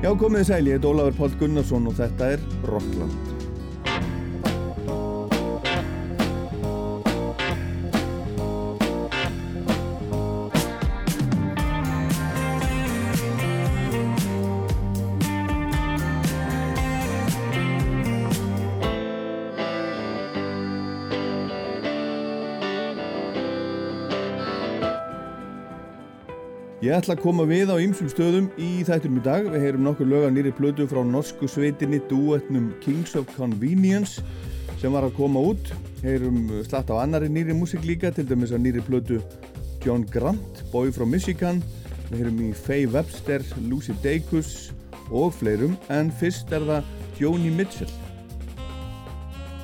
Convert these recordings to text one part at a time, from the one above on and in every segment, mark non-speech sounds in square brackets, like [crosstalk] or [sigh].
Já, komið sæl, ég heit Ólafur Pál Gunnarsson og þetta er Rockland. Ég ætla að koma við á ymsum stöðum í þættum í dag. Við heyrum nokkur lög af nýri plötu frá norsku sveitinni duetnum Kings of Convenience sem var að koma út. Heyrum slatt á annari nýri músik líka, til dæmis að nýri plötu John Grant, Boy from Michigan. Við heyrum í Faye Webster, Lucy Dacus og fleirum, en fyrst er það Joni Mitchell.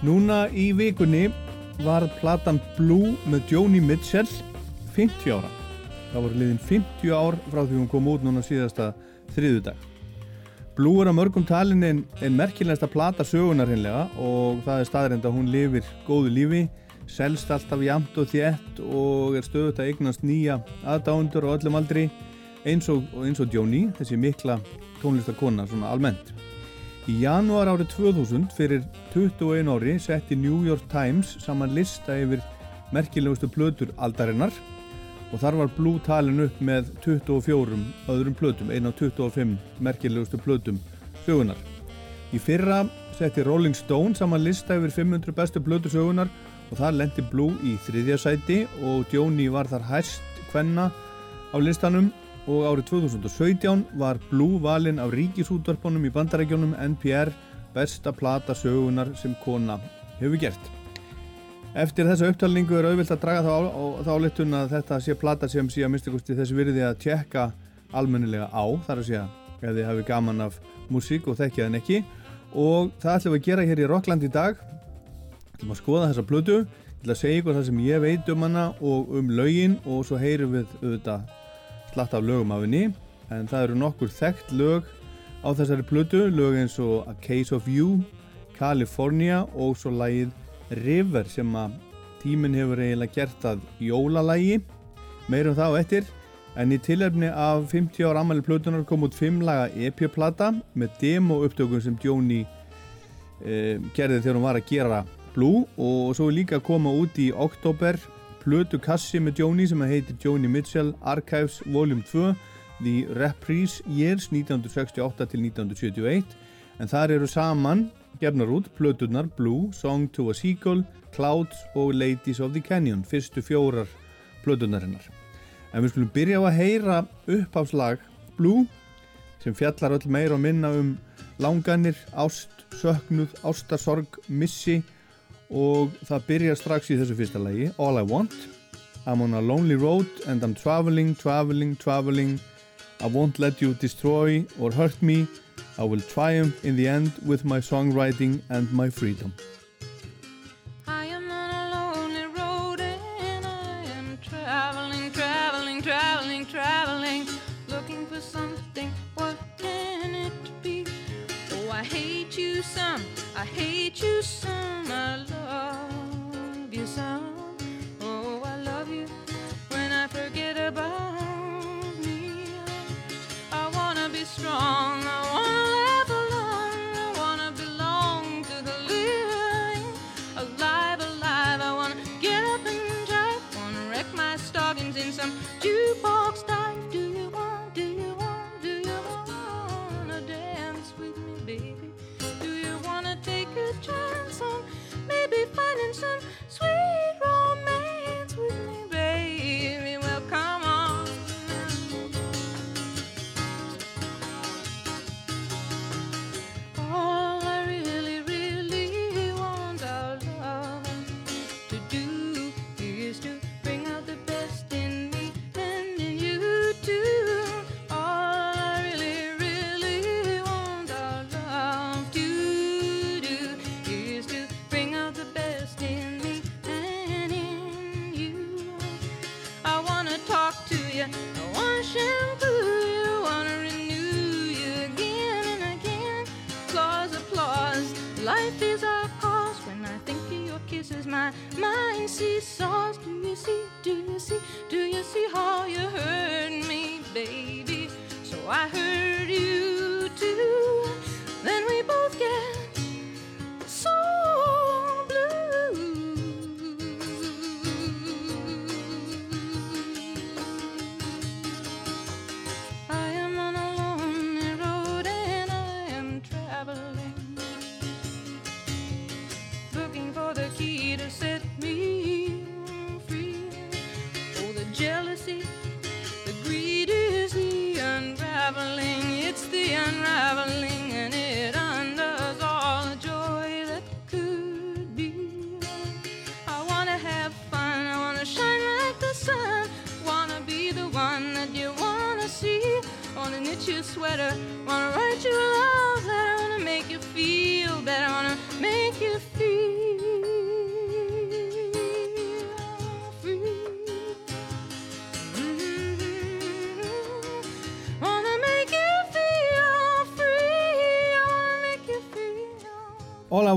Núna í vikunni var platan Blue með Joni Mitchell 50 ára. Það voru liðin 50 ár frá því hún kom út núna síðasta þriðu dag. Blue er að mörgum talin en, en merkilegast að plata sögunar hinnlega og það er staðrind að hún lifir góðu lífi, selst alltaf jamt og þétt og er stöðut að eignast nýja aðdándur og öllum aldri eins og, eins og Joni, þessi mikla tónlistakonna svona almennt. Í janúar árið 2000 fyrir 21 ári setti New York Times saman lista yfir merkilegustu plötur aldarinnar og þar var Blue talin upp með 24 öðrum plötum, einn á 25 merkilegustu plötum sögunar. Í fyrra setti Rolling Stone saman lista yfir 500 bestu plötu sögunar og þar lendi Blue í þriðja sæti og Joni var þar hæst hvenna á listanum og árið 2017 var Blue valinn af ríkisútvarpunum í bandarækjónum NPR besta plata sögunar sem kona hefur gert. Eftir þessa upptalningu er auðvilt að draga þá, litun að þetta sé plata sem sé að minnstakosti þessi virði að tjekka almennilega á, þar að sé að þið hafi gaman af músík og þekkja þenn ekki. Og það ætlum við að gera hér í Rockland í dag. Ætlum að skoða þessa Ég ætlum að segja ykkur það sem ég veit um hana og um lögin og svo heyrum við auðvitað slatt af lögum af henni. En það eru nokkur þekkt lög á þessari plötu, lög eins og A Case of You, California og svo lagið River sem að tíminn hefur eiginlega gert að jólalægi meirum þá eftir en í tilhefni af 50 ára ammali plötunar kom út 5 laga EP-plata með demo upptökum sem Jóni eh, gerði þegar hún var að gera Blue og svo líka koma út í oktober plötu kassi með Jóni sem heitir Joni Mitchell Archives Vol. 2 The Reprise Years 1968 til 1971 en þar eru saman gefnar út plöturnar Blue, Song to a Seagull, Clouds og Ladies of the Canyon, fyrstu fjórar plöturnarinnar. En við skulum byrja á að heyra uppháslag Blue sem fjallar öll meira og minna um langanir, ást, söknuð, ástasorg, missi og það byrjar strax í þessu fyrsta lagi, All I Want. I'm on a lonely road and I'm traveling, traveling, traveling. I won't let you destroy or hurt me. I will triumph in the end with my songwriting and my freedom. I am on a lonely road and I am traveling, traveling, traveling, traveling, looking for something. What can it be? Oh, I hate you some, I hate you some,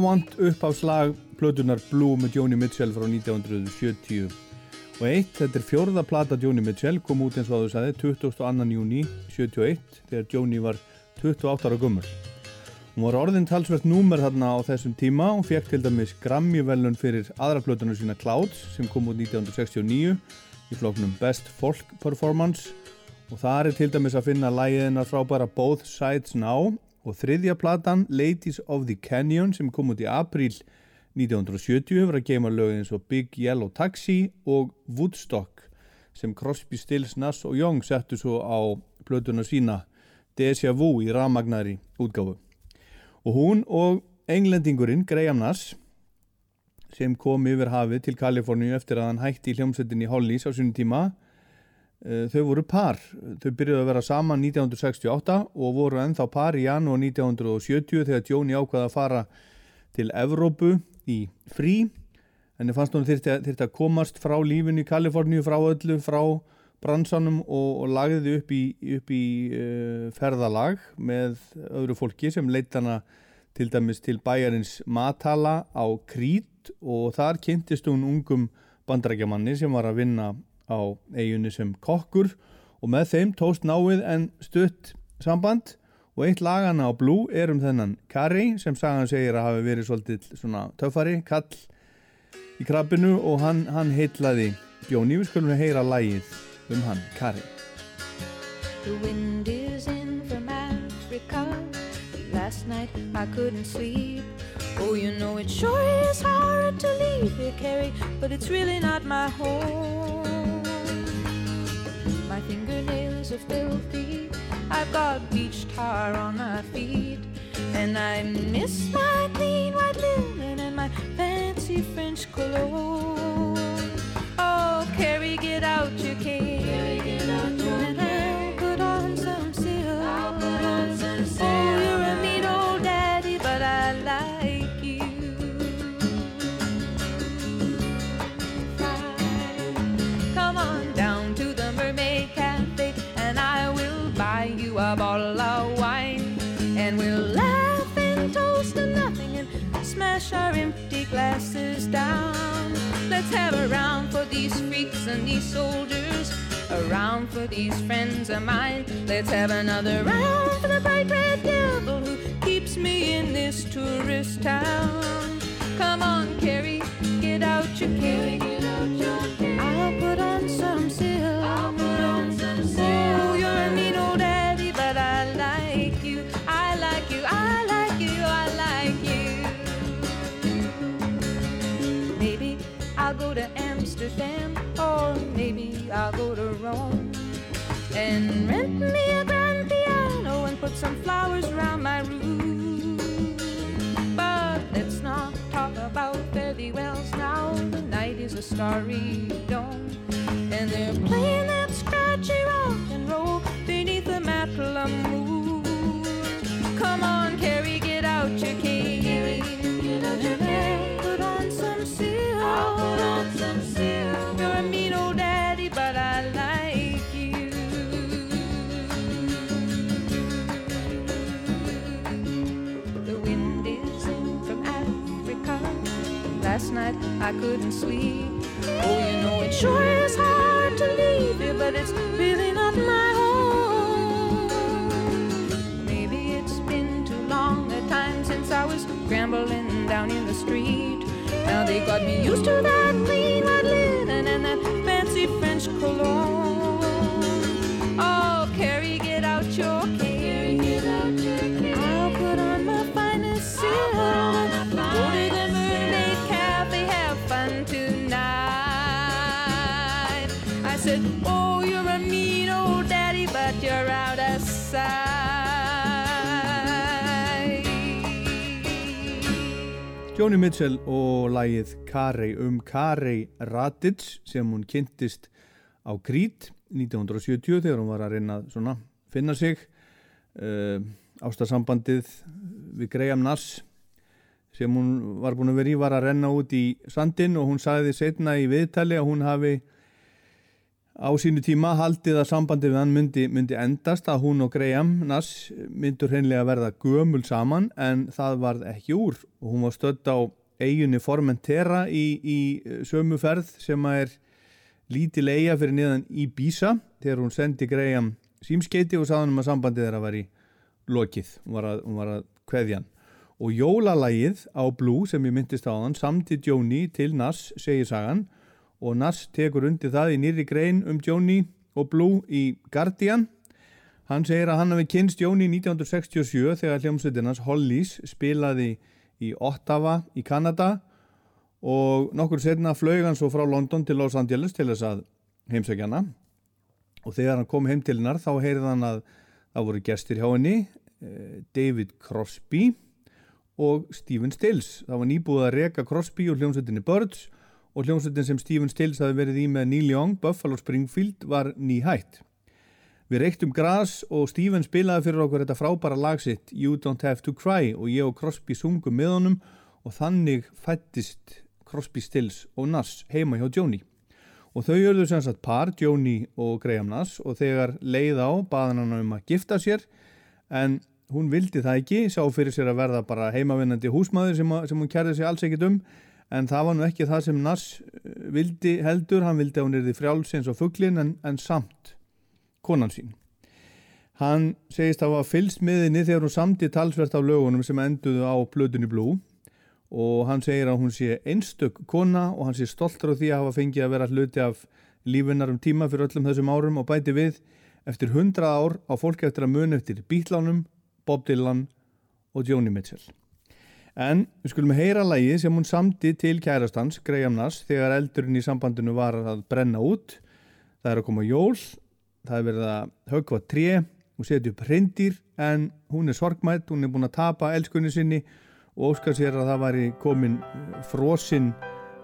Want upp á slag plötunar Blue með Joni Mitchell frá 1970 og eitt, þetta er fjórða plata Joni Mitchell, kom út eins og áður sagði 22. júni 71 þegar Joni var 28 ára gummur hún var orðin talsvert númer þarna á þessum tíma. Og fekk til dæmis Grammy-velun fyrir aðra plötunar sína Clouds sem kom út 1969 í floknum Best Folk Performance. Og það er til dæmis að finna lægiðina frábæra Both Sides Now og þriðja platan Ladies of the Canyon sem kom út í apríl 1970 hefur að geima lögin eins og Big Yellow Taxi og Woodstock sem Crosby, Stills, Nass og Young settu svo á plötuna sína Deja Vu í rafmagnari útgáfu. Og hún og englendingurinn Graham Nass sem kom yfir hafið til Kaliforníu eftir að hann hætti í hljómsveitinni Hollies á sínum tíma þau voru par, þau byrjuðu að vera saman 1968 og voru ennþá par í janúar 1970 þegar Jóni ákvaða að fara til Evrópu í frí. Henni fannst hún þyrfti, að- þyrfti að komast frá lífinu í Kaliforníu, frá öllu, frá bransanum og, og lagði upp í, upp í uh, ferðalag með öðru fólki sem leitt hana til dæmis til bæjarins Matala á Krít og þar kynntist hún ungum bandarækjamanni sem var að vinna á eiginni sem kokkur og með þeim tóst náið en stutt samband og eitt lagana á Blue er um þennan Kari sem sagan segir að hafi verið svolítið svona töffari, kall í krabbinu og hann, hann heitlaði Jóni, við skulum heyra lagið um hann, Kari The wind is in from Africa. Last night I couldn't sleep. Oh, you know it sure is hard to leave here, Carrie, but it's really not my home. My fingernails are filthy. I've got beach tar on my feet. And I miss my clean white linen and my fancy French cologne. Oh, Carrie, get out your cane. And I'll put down. Let's have a round for these freaks and these soldiers, a round for these friends of mine. Let's have another round for the bright red devil who keeps me in this tourist town. Come on, Carrie, get out your cane. I'll put on some silk. To Amsterdam, or maybe I'll go to Rome and rent me a grand piano and put some flowers around my room. But let's not talk about fairy wells now. The night is a starry dome, and they're playing that scratchy rock and roll beneath the Matlamoon. Come on, Carrie, get out your cane. Put Last night I couldn't sleep. Oh, you know it sure is hard to leave you, but it's really not my home. Maybe it's been too long a time since I was scrambling down in the street. Now they got me used to that clean white linen and that fancy French cologne. Oh, Carrie, get out your cane. I'll put on my finest silk. Go to the Mermaid Cafe, have fun tonight. I said, Oh, Joni Mitchell og lagið Carey um Carey Raditz sem hún kynntist á Krít 1970 þegar hún var að reyna að finna sig uh, ástasambandið við Graham Nass sem hún var búin að vera í var að renna út í sandin og hún sagði setna í viðtali að hún hafi á sínu tíma haldið að sambandið við hann myndi, myndi endast að hún og Graham Nass myndur hreinlega verða gömul saman en það varð ekki úr. Og hún var stödd á eiginni Formentera í, í sömu ferð sem er lítil eiga fyrir niðan í Bísa þegar hún sendi Graham símskeiti og sagði hann um að sambandið þeirra var í lokið, hún var að, hún var að kveðjan og jólalægið á Blue sem ég myndist á þann samti Jóni til Nass, segir sagan og Nass tekur undir það í nýri grein um Jóni og Blue í Guardian. Hann segir að hann hafi kynst Jóni 1967 þegar hljómsveitinans Hollies spilaði í Ottawa í Kanada. Og nokkur setna flög hann svo frá London til Los Angeles til þess að heimsækja hana. Og þegar hann kom heim til hennar þá heyrði hann að það voru gestir hjá henni eh, David Crosby og Stephen Stills. Það var nýbúið að reka Crosby og hljómsveitinni Birds og hljómsveitin sem Stephen Stills hafi verið í með Neil Young, Buffalo Springfield var nýhætt. Við reyktum græs og Stephen spilaði fyrir okkur þetta frábæra lagsitt You Don't Have To Cry og ég og Crosby sungum með honum og þannig fættist Crosby Stills og Nass heima hjá Joni. Og þau gjörðu sem sagt par, Joni og Graham Nass og þegar leið á baðan hann um að gifta sér en hún vildi það ekki, sá fyrir sér að verða bara heimavinnandi húsmaður sem, sem hún kærði sig alls ekkit um en það var nú ekki það sem Nass eh, vildi heldur, hann vildi að hún erði frjálsins og fugglin en, en samt konan sín. Hann segist að hafa fylst miðinni þegar hún samti talsvert á lögunum sem enduðu á Plötunni Blú og hann segir að hún sé einstök kona og hann sé stoltur á því að hafa fengið að vera hluti af lífinnar um tíma fyrir öllum þessum árum og bæti við eftir hundra ár á fólk eftir að mun eftir bílánum Bob Dylan og Joni Mitchell. En við skulum heyra lægi sem hún samti til kærastans, Graham Nass, þegar eldurinn í sambandinu var að brenna út. Það er að koma jól, það er verið að högva tré og setja upp hreindir en hún er sorgmætt, hún er búin að tapa elskunni sinni og óskar sér að það væri komin frosinn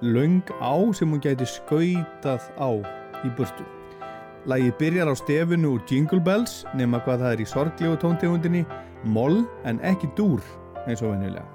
löng á sem hún gæti skautað á í burtu. Lægi byrjar á stefinu úr Jingle Bells nema hvað það er í sorglegu tóntegundinni moll en ekki dúr eins og venjulega.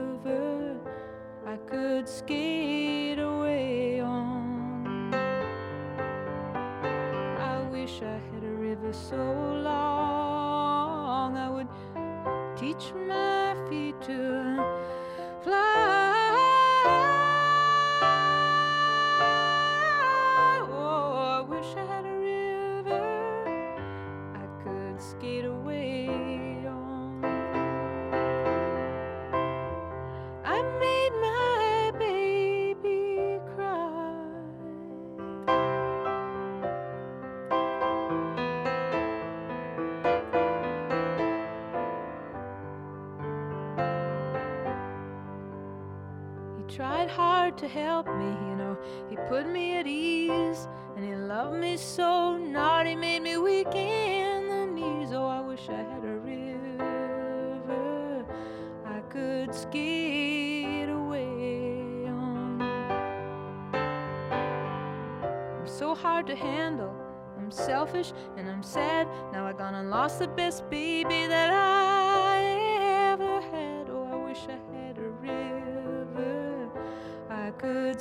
teach my tried hard to help me, you know. He put me at ease, and he loved me so. Not he made me weak in the knees. Oh, I wish I had a river I could skate away on. I'm so hard to handle. I'm selfish and I'm sad. Now I gone and lost the best baby that I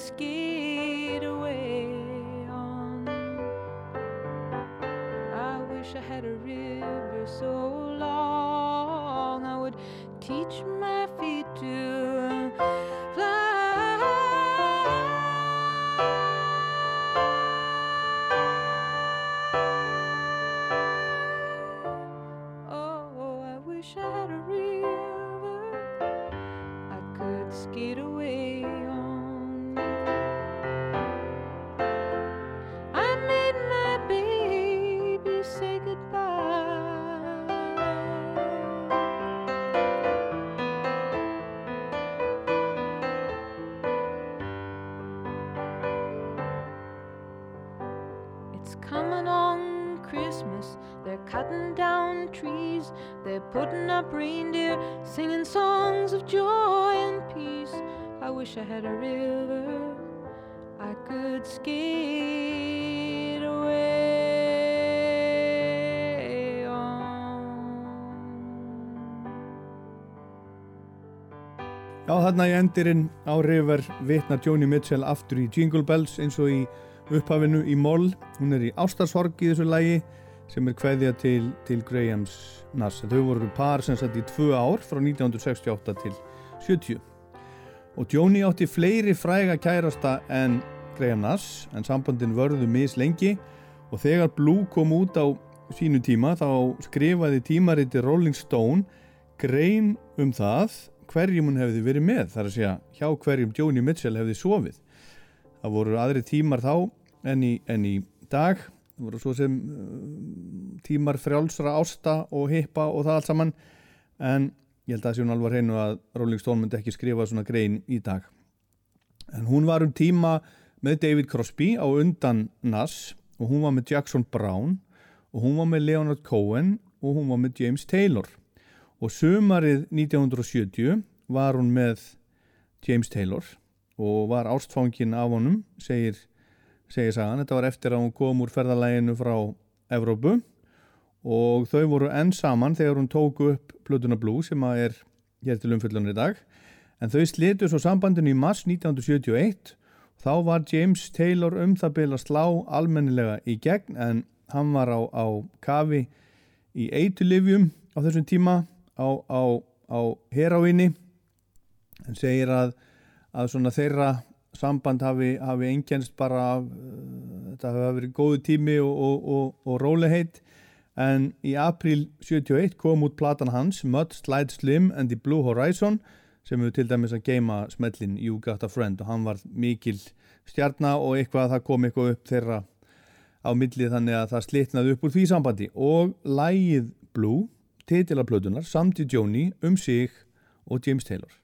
Skate away on. I wish I had a river so long I would teach my wish I had a river I could skate away on. Já, þarna í endirinn á River vitnar Joni Mitchell aftur í Jingle Bells eins og í upphafinu í moll. Hún er í ástarsorg í þessu lægi sem er kveðja til, til Grahams Nass. Þau voru par sem satt í tvö ár frá 1968 til 70. Og Joni átti fleiri fræga kærasta en Graham Nass en sambandin vörðu mis lengi og þegar Blue kom út á sínu tíma þá skrifaði tímariti Rolling Stone grein um það hverjum hún hefði verið með. Þar að segja hjá hverjum Joni Mitchell hefði sofið. Það voru aðri tímar þá en í, en í dag. Það voru svo sem uh, tímar frjálsra ásta og hippa og það allt saman. En ég held að það sé hún alvar hreinu að Rolling Stone myndi ekki skrifa svona grein í dag. En hún var um tíma með David Crosby á undan Nass og hún var með Jackson Brown og hún var með Leonard Cohen og hún var með James Taylor. Og sömarið 1970 var hún með James Taylor og var ástfangin af honum segir, segir sagan, þetta var eftir að hún kom úr ferðalæginu frá Evrópu og þau voru enn saman þegar hún tók upp Plutuna Blue sem er hér til umfyllunar í dag. En þau slitu svo sambandinu í mars 1971 þá var James Taylor um það byrja slá almennilega í gegn en hann var á, á kafi í eitulifjum á þessum tíma á, á, á heroinni en segir að, að þeirra samband hafi, hafi engjænst bara af, uh, þetta hafi verið góðu tími og, og, og, og róleheit en í april 71 kom út platan hans Mud Slide Slim and the Blue Horizon sem hefur til dæmis að geima smellin You Got a Friend. Og hann var mikil stjarnar og eitthvað að það kom eitthvað upp þeirra á millið þannig að það slitnaði upp úr því sambandi. Og lægið Blue, titilaplötunar samt í Joni um sig og James Taylor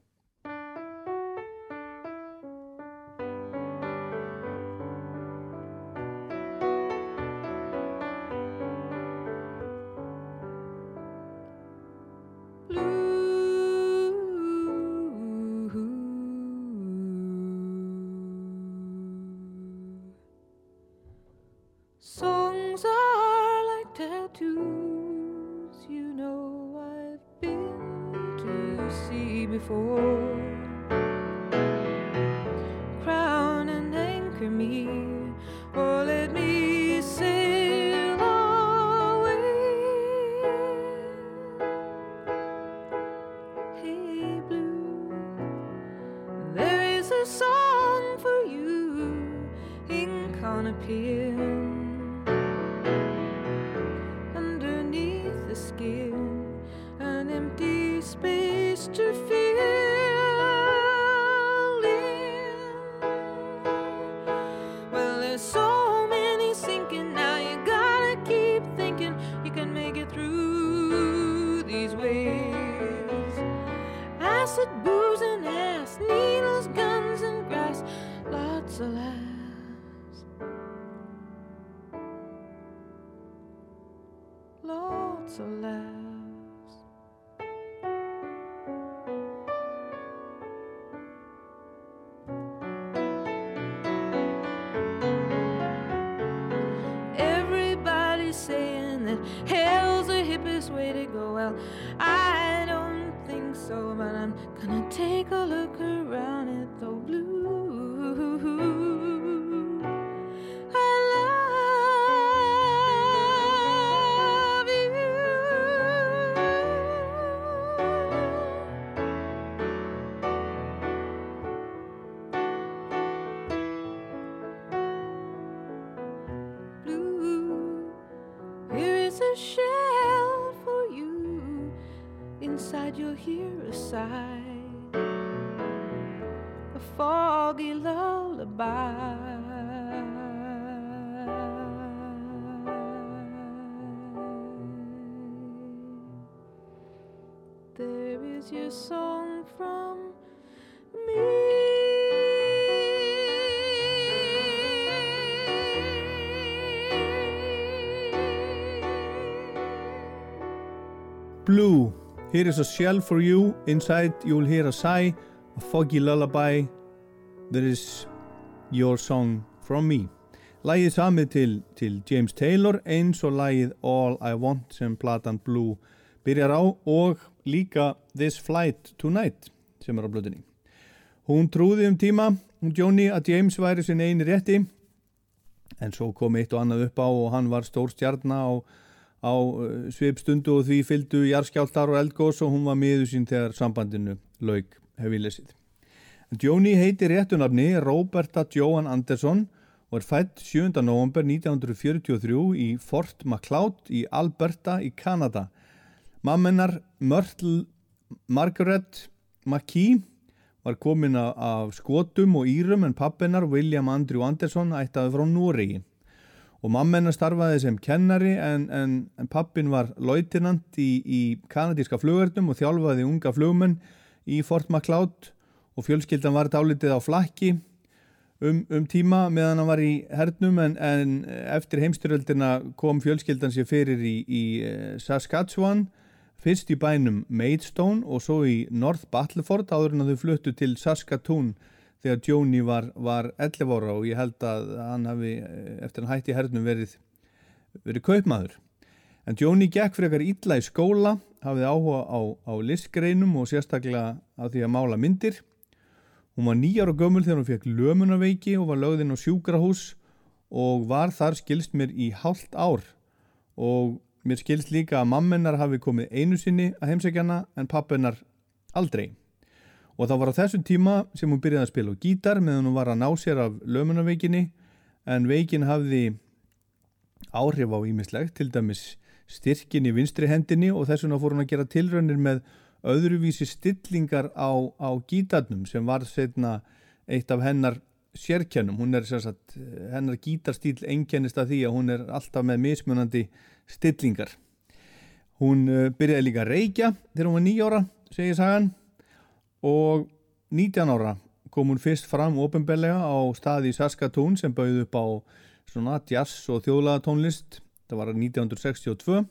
song from me. Blue. Here is a shell for you. Inside you'll hear a sigh, a foggy lullaby. There is your song from me. Lægið samið til, til James Taylor eins og lægið All I Want sem platan Blue byrjar á og líka This Flight Tonight sem er á blöðunni. Hún trúði um tíma, hún Jóni, að James væri sin eini rétti en svo kom eitt og annað upp á og hann var stór stjarnar á, á uh, svipstundu og því fylgdu jarskjáltar og eldgós og hún var miður sín þegar sambandinu laug hefði lesið. Jóni heiti réttunafni Roberta Joan Anderson og er fætt 7. november 1943 í Fort MacLeod í Alberta í Kanada. Mammenar Myrtle Margaret McKee var komin af skotum og írum en pappinar William Andrew Anderson ættaði frá Núri. Og mammenar starfaði sem kennari en, en, en pappin var lautinant í, í kanadíska flugverðnum og þjálfaði unga flugmenn í Fort MacLeod og fjölskyldan var dálitið á flakki um, um tíma meðan hann var í hernum en, en eftir heimstyröldina kom fjölskyldan sér fyrir í, í eh, Saskatchewan fyrst í bænum Maidstone og svo í North Battleford áður en að þau fluttu til Saskatoon þegar Jóni var, var 11 ára og ég held að hann hafi eftir hann hætti hernum verið, verið kaupmaður. En Jóni gekk eitthvað ítla í skóla, hafið áhuga á, á listgreinum og sérstaklega á því að mála myndir Hún var nýjar og gömul þegar hún fekk lömunarveiki og var lögðinn á sjúkrahús og var þar skilst mér í hálft ár og mér skilst líka að mammenar hafi komið einu sinni að heimsækjana en pappenar aldrei. Og það var á þessum tíma sem hún byrjaði að spila á gítar meðan hún var að ná sér af lömunarveikinni en veikin hafði áhrif á ímislegt, til dæmis styrkin í vinstri hendinni og þess vegna fór hún að gera tilrönnir með öðruvísi stillingar á, á gítarnum sem var setna eitt af hennar sérkjönum, hún er sagt, hennar gítarstíl einkennist af því að hún er alltaf með mismunandi stillingar hún uh, byrjaði líka að reykja þegar hún var nýjára, segir sagan og 19 ára kom hún fyrst fram ofinbellega á staði Saskatoon sem bauð upp á svona jazz og þjóðlatónlist það var 1962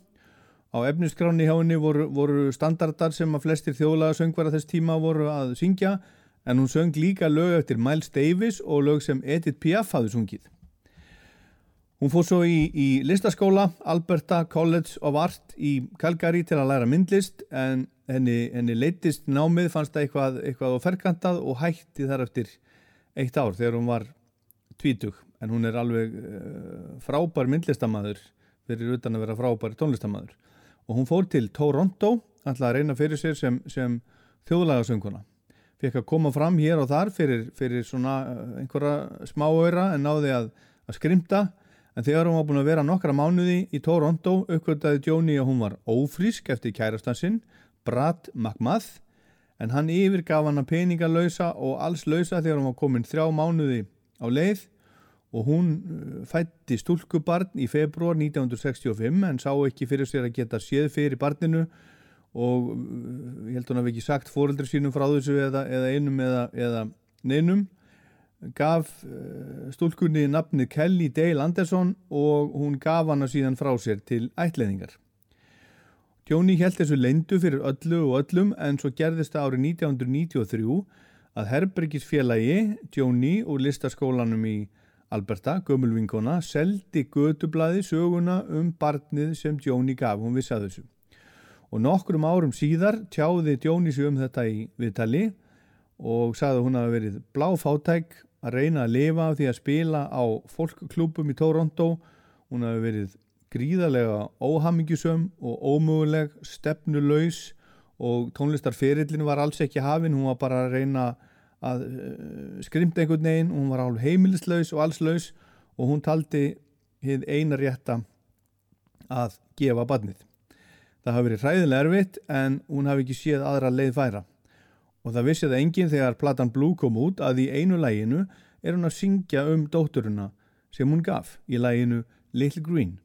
Á efniskráni hjá henni voru, voru standardar sem að flestir þjóðlaga söngvara þess tíma voru að syngja en hún söng líka lög eftir Miles Davis og lög sem Edith Piaf hafði sungið. Hún fór svo í, í listaskóla Alberta College of Art í Calgary til að læra myndlist en henni, henni leittist námið fannst það eitthvað, eitthvað á ferkantað og hætti þar eftir eitt ár þegar hún var tvítug. En hún er alveg uh, frábær myndlistamæður fyrir utan að vera frábær tónlistamæður og hún fór til Toronto alltaf að reyna fyrir sér sem, sem þjóðlagasönguna fekk að koma fram hér og þar fyrir, fyrir svona eh, einhverja smáöra en náði að, að skrimta en þegar hún var búin að vera nokkra mánuði í Toronto uppkvöldaði Jóni að hún var ófrísk eftir kærastansinn Brad McMath en hann yfirgaf hann að peningalösa og alls lösa þegar hún var komin þrjá mánuði á leið og hún uh, fætti stúlkubarn í februar 1965 en sá ekki fyrir sér að geta séð fyrir barninu og uh, ég held hún að við ekki sagt fóreldri sínum frá þessu eða, eða einum eða, eða neinum gaf uh, stúlkunni nafni Kelly Dale Anderson og hún gaf hana síðan frá sér til ætleðingar. Tjóni held þessu leindu fyrir öllu og öllum en svo gerðist það árið 1993 að Herbergisfélagi Tjóni úr listaskólanum í Alberta, gömulvinkona, seldi gödublaði söguna um barnið sem Jóni gaf, hún vissi að þessu. Og nokkrum árum síðar tjáði Jóni sig um þetta í viðtali og sagði að hún hafi verið bláfátæk að reyna að lifa af því að spila á fólkklúpum í Toronto. Hún hafi verið gríðarlega óhamingjusum og ómöguleg, stefnulegs og tónlistarferillin var alls ekki hafinn, hún var bara að reyna að uh, skrimta einhvern veginn og hún var álur heimilislaus og allslaus og hún taldi hinn eina rétta að gefa badnið. Það hafi verið hræðilega erfitt en hún hafi ekki séð aðra leið færa og það vissi það enginn þegar platan Blue kom út að í einu læginu er hún að syngja um dótturuna sem hún gaf í læginu Little Green.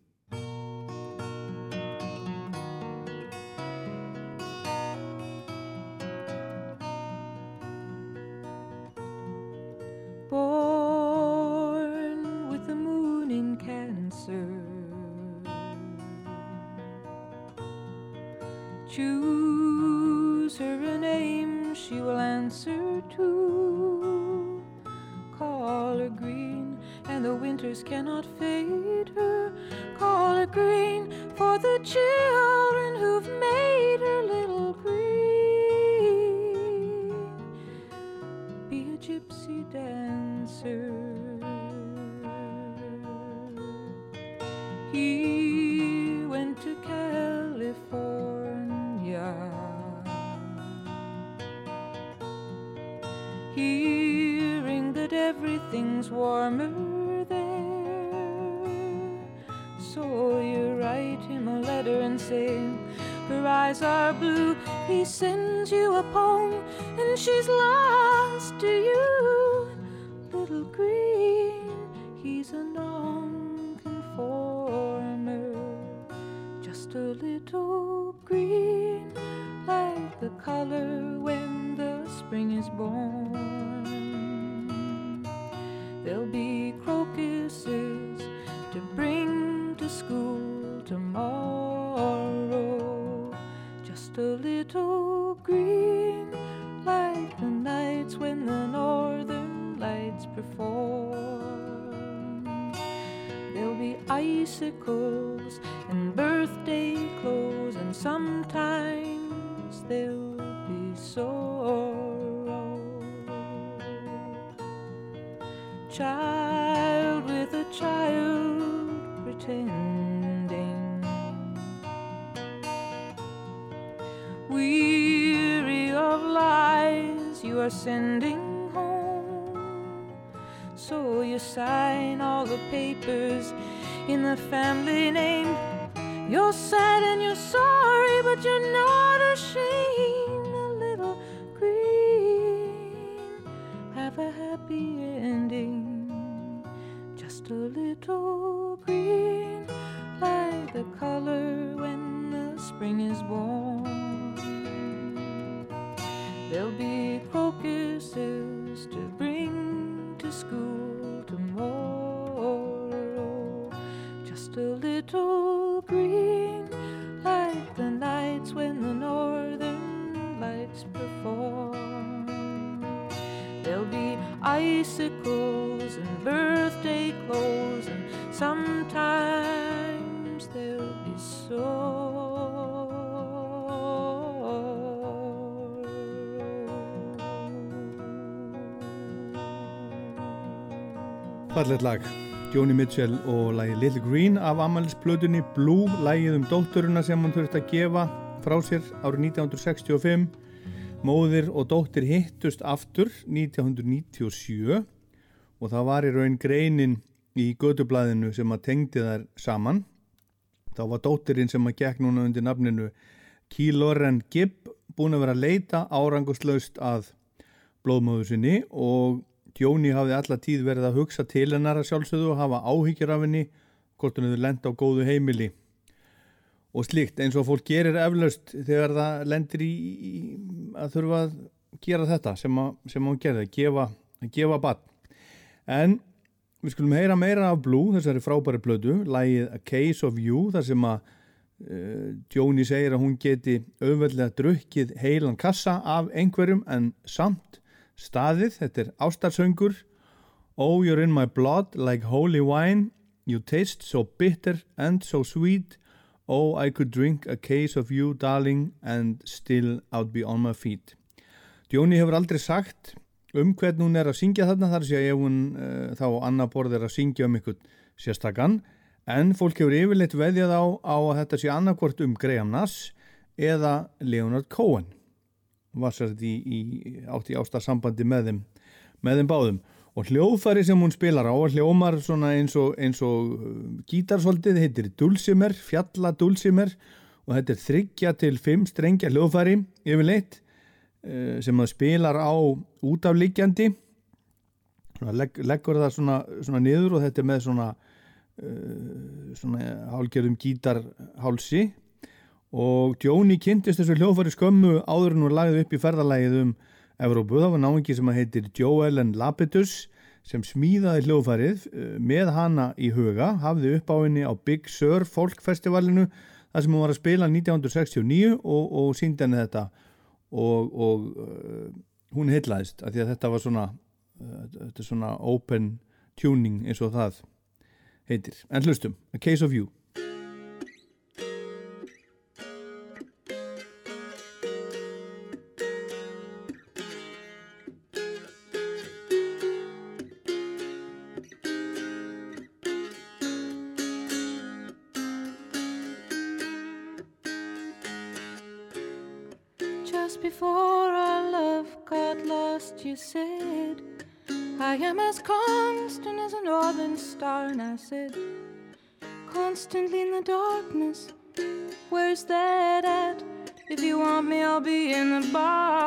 Are sending home. So you sign all the papers in the family name. You're sad and you're sorry, but you're not ashamed. A little green, have a happy ending. Just a little green, like the color when the spring is born. Little green, like the nights when the northern lights perform. There'll be icicles and birthday clothes, and sometimes there'll be sorrow. Fallet lag, Joni Mitchell og lagi Little Green af Amalisplötunni Blue, lagið um dótturuna sem hann þurfti að gefa frá sér árið 1965 Móðir og dóttir hittust aftur 1997 og það var í raun greinin í gödublaðinu sem að tengdi þær saman. Þá var dóttirinn sem að gekk núna undir nafninu Kíloren Gibb búin að vera að leita árangustlaust að blóðmóðu sinni og Jóni hafði alla tíð verið að hugsa til hennar að sjálfsögðu og hafa áhyggjur af henni hvort hún hefur lenda á góðu heimili og slíkt eins og fólk gerir eflaust þegar það lendir í, í að þurfa að gera þetta sem, að, sem hún gerði, að gefa, að gefa bann. En við skulum heyra meira af Blue, þessari frábæri blödu, lægið A Case of You, þar sem að uh, Jóni segir að hún geti auðveldlega drukkið heilan kassa af einhverjum en samt staðið, þetta er ástarsöngur Oh, you're in my blood like holy wine, you taste so bitter and so sweet. Oh, I could drink a case of you, darling, and still I'd be on my feet. Jóni hefur aldrei sagt um hvern hún er að syngja þarna þar sé að ef hún uh, þá annar borð er að syngja um ykkur sérstakann en fólk hefur yfirleitt veðjað á, á að þetta sé annarkvort um Graham Nass eða Leonard Cohen var sér þetta átt í ástarsambandi með þeim, með þeim báðum. Og hljóðfæri sem hún spilar á hljómar eins og, eins og gítarsvoldið heitir Dulcimer, fjalla Dulcimer og þetta er þryggja til fimm strengja hljóðfæri yfirleitt sem það spilar á útaflíkjandi legg, leggur það svona, svona niður og þetta er með svona uh, svona hálgjörðum gítarhálsi og Jóni kynntist þessu hljófari skömmu áður en hún lagði upp í ferðalægið um Evrópu, þá var náingi sem að heitir Joe Ellen Lapetus sem smíðaði hljófarið eh, með hana í huga, hafði upp á henni á Big Sur fólkfestivalinu þar sem hún var að spila 1969 og, og síndi henni þetta. Og, og uh, hún heitlaðist að því að þetta var svona, uh, þetta svona open tuning eins og það heitir. En hlustum, A Case of You. Before our love got lost, you said, I am as constant as a northern star. And I said, Constantly in the darkness, where's that at? If you want me, I'll be in the bar.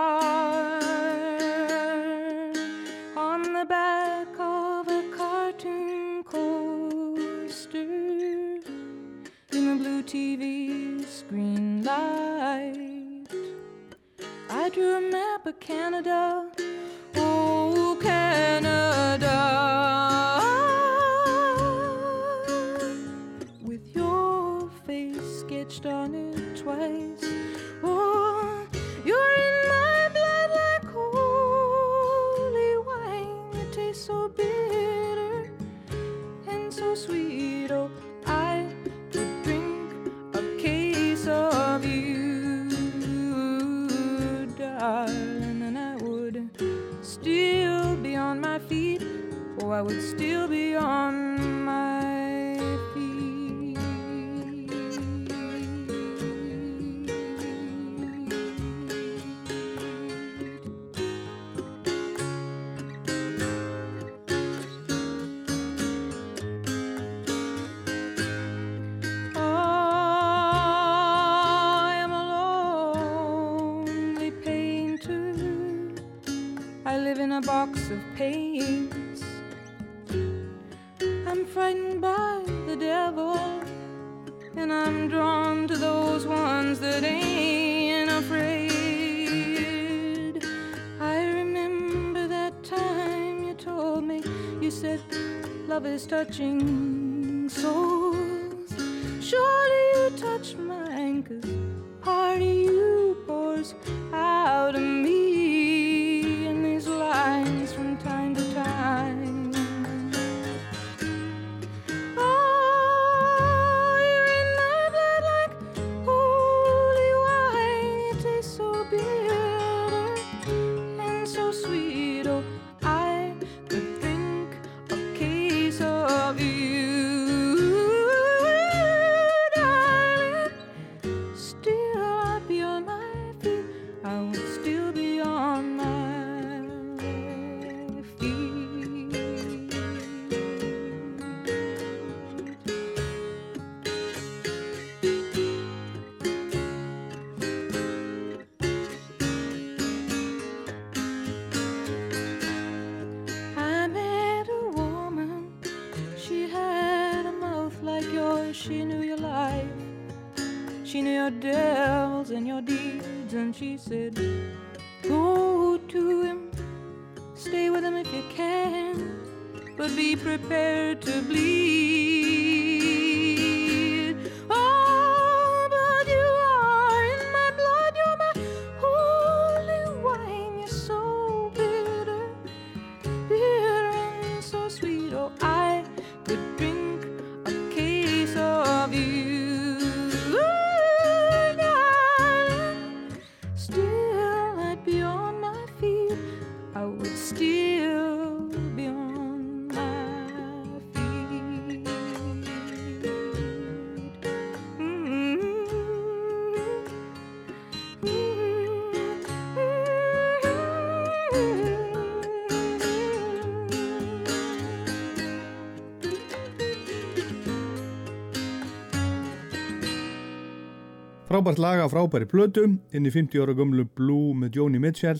Frábært laga, frábæri plötu, inn í 50 ára gömlu Blue með Joni Mitchell,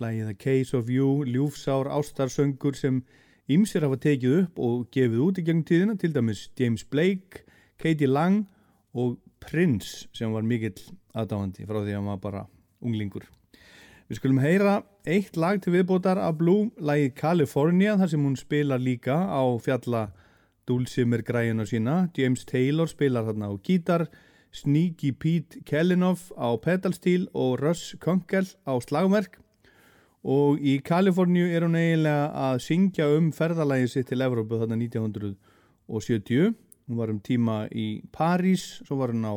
lagið The Case of You, ljúfsár ástarsöngur sem ymsir hafa tekið upp og gefið út í gegnum tíðina, til dæmis James Blake, Katie Lang og Prince sem var mikill aðdáðandi frá því að maður bara unglingur. Við skulum heyra eitt lag til viðbótar af Blue, lagið California, þar sem hún spila líka á fjalla dúlsimir græjuna sína, James Taylor spilar þarna á gítar, Sneaky Pete Kellinoff á pedalstíl og Russ Kunkel á slagverk. Og í Kaliforníu er hún eiginlega að syngja um ferðalægi sitt til Evrópu þarna 1970 hún var um tíma í París svo var hún á,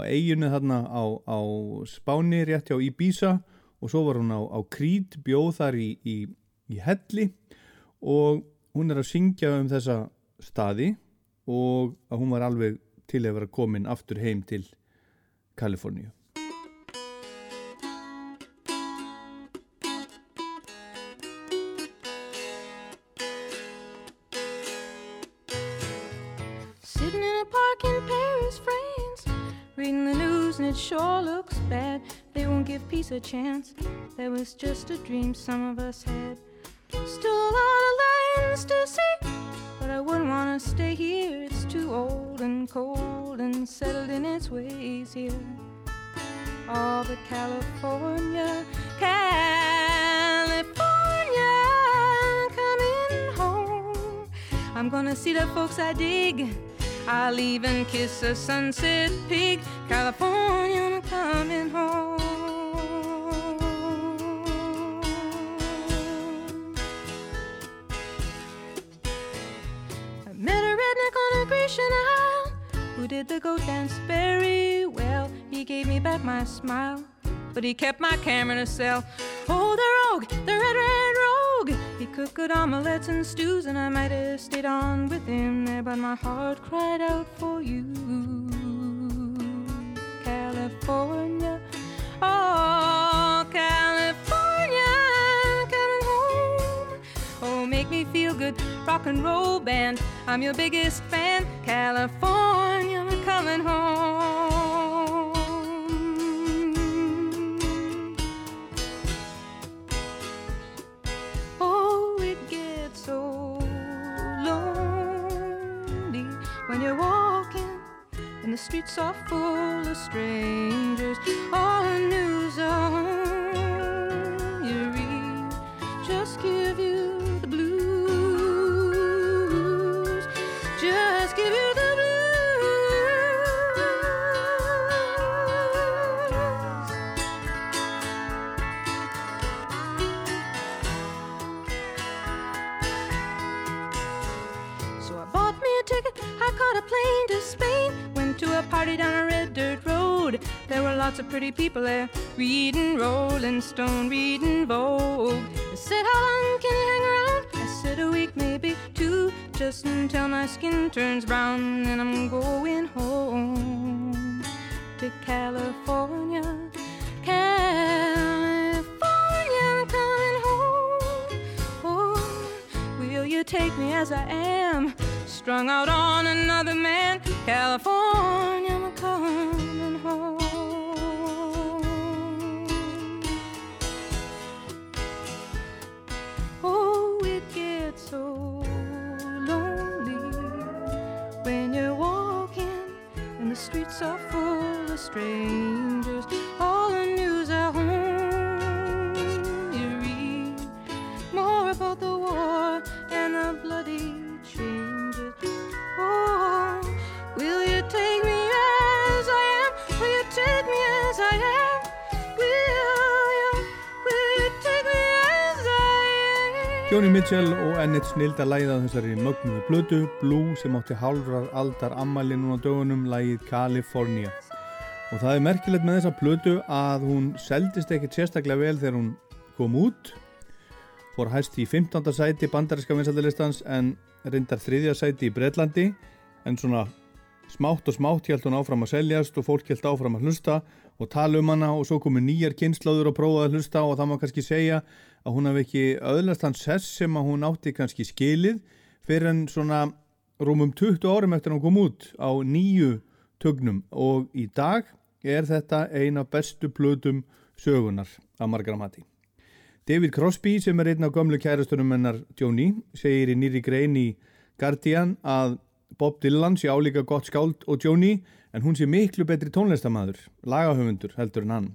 á eiginu þarna á, á Spáni rétt hjá Ibiza og svo var hún á, á Krít bjóð þar í, í, í Helli. Og hún er að syngja um þessa staði og hún var alveg til að vera komin aftur heim til Kaliforníu Sitting in a park in Paris, France, reading the news and it sure looks bad. They won't give peace a chance. That was just a dream some of us had. Still a lot of lands to see, but I wouldn't want to stay here. It's too old and cold and settled in its ways here. Oh, but California, California, coming home. I'm gonna see the folks I dig. I'll even kiss a sunset pig. California, I'm coming home. Isle ah. who did the goat dance very well. He gave me back my smile, but he kept my camera in a cell. Oh, the rogue, the red, red rogue. He cooked good omelets and stews, and I might have stayed on with him there, but my heart cried out for you. California, oh, rock and roll band. I'm your biggest fan, California, coming home. Oh, it gets so lonely when you're walking and the streets are full of strangers. People there, reading Rolling Stone, reading Vogue. I said, How long can you hang around? I said, A week, maybe two, just until my skin turns brown. Then I'm going home to California. California, I'm coming home. Oh, will you take me as I am? Strung out on Mitchell og enn eitt snilda lægið af þessari mögnuðu blödu Blue sem átti hálfrar aldar ammæli núna dögunum lægið California og það er merkilegt með þessa blödu að hún seldist ekkert sérstaklega vel þegar hún kom út fór hæst í 15. sæti bandaríska vinsaldalistans en reyndar þriðja sæti í Breitlandi en svona smátt og smátt held hún áfram að seljast og fólk held áfram að hlusta og tala um hana og svo komu nýjar kynnslóður og prófaði að hlusta og það má kannski segja að hún hafi ekki öðlast hans sess sem að hún átti kannski skilið fyrir en svona rúmum 20 árum eftir að hún kom út á nýju tögnum og í dag er þetta eina bestu plötum sögunar af margar mati. David Crosby sem er einn af gömlu kærastunum hennar Joni segir í nýri grein í Guardian að Bob Dylan sé álíka gott skáld og Joni en hún sé miklu betri tónlistamæður, lagahöfundur heldur en hann.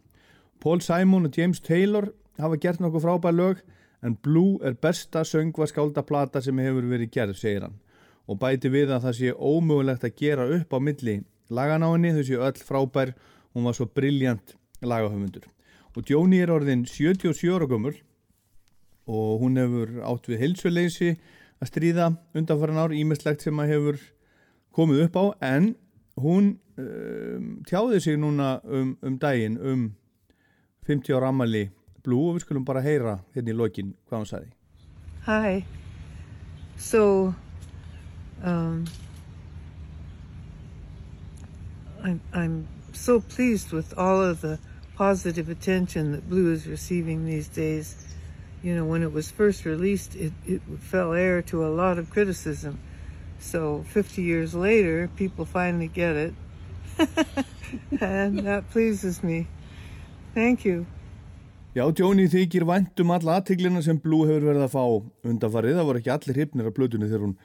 Paul Simon og James Taylor hafa gert nokkuð frábær lög en Blue er besta söngva skáldaplata sem hefur verið gerð, segir hann. Og bæti við að það sé ómögulegt að gera upp á milli lagan á henni, þau séu öll frábær. Hún var svo brilljant lagahöfundur. Og Jóni er orðin 77 ára gömul og hún hefur átt við heilsuleysi að stríða undanfæran ár ímislegt sem að hefur komið upp á en hún um, tjáði sig núna um, um daginn um 50 ára ammali Blue og við skulum bara heyra hérna í lokin hvað hún sagði Hi. So, um, I'm, I'm so pleased with all of the positive attention that Blue is receiving these days. You know, when it was first released, it, it fell heir to a lot of criticism. So 50 years later, people finally get it. [laughs] and that pleases me. Thank you. Já, Jóni þykir væntum alla aðtiglina sem Blue hefur verið að fá undanfarið. Það voru ekki allir hryfnir af plötunni þegar hún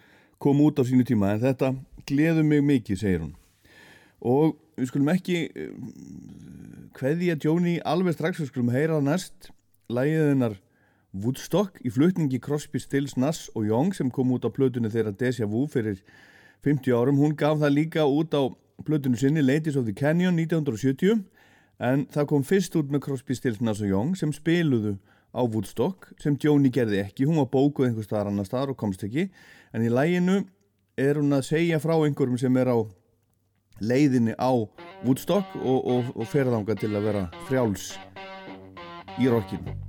kom út á sínu tíma en þetta gleður mig mikið, segir hún. Og við skulum ekki hveðja Jóni alveg strax, við skulum heyra næst lægið hennar Woodstock í flutningi Crosby, Stills, Nass og Young sem kom út á plötunni þeirra Deja Vu fyrir 50 árum. Hún gaf það líka út á plötunni sinni Ladies of the Canyon 1970 en það kom fyrst út með Crosby, Stills, Nass og Young sem spiluðu á Woodstock sem Jóni gerði ekki, hún var bókuð einhver staðar annar staðar og komst ekki. En í læginu er hún að segja frá einhverjum sem er á leiðinni á Woodstock og, og, og ferðanga til að vera frjáls í rockinu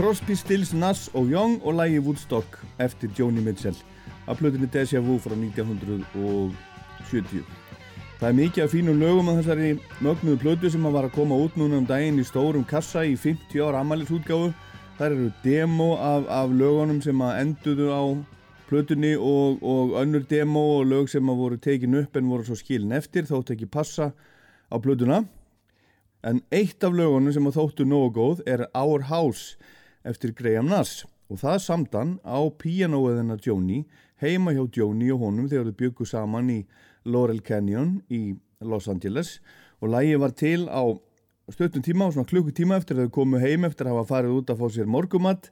Crosby, Stills, Nass og Young og lægi Woodstock eftir Joni Mitchell af plötunni Deja Vu frá 1970. Það er mikið af fínum lögum á þessari mögnuðu plötu sem var að koma út núna um daginn í stórum kassa í 50 ára ammælisútgáfu. Það eru demo af, af lögunum sem að enduðu á plötunni og, og önnur demo og lög sem að voru tekin upp en voru svo skilin eftir þótt ekki passa á plötuna. En eitt af lögunum sem að þóttu nógu góð er Our House eftir Graham Nass og það samdan á píanóeðina Joni heima hjá Joni og honum þegar þau byggu saman í Laurel Canyon í Los Angeles. Og lægi var til á stöttum tíma og svona klukkutíma eftir þau komu heim eftir að hafa farið út að fá sér morgumatt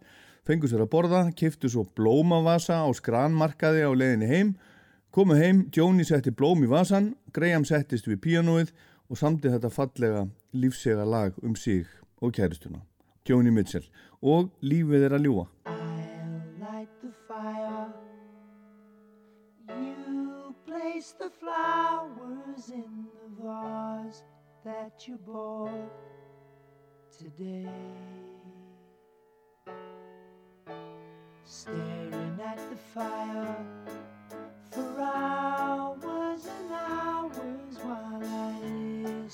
fengu sér að borða, kiftu svo blómavasa á skranmarkaði á leiðinni heim komu heim, Joni setti blóm í vasan Graham settist við píanóið og samdi þetta fallega lífsega lag um sig og kæristuna Joni Mitchell og lífið er að ljúa. I'll light the fire You place the flowers in the vase that you bought today Staring at the fire for hours and hours while I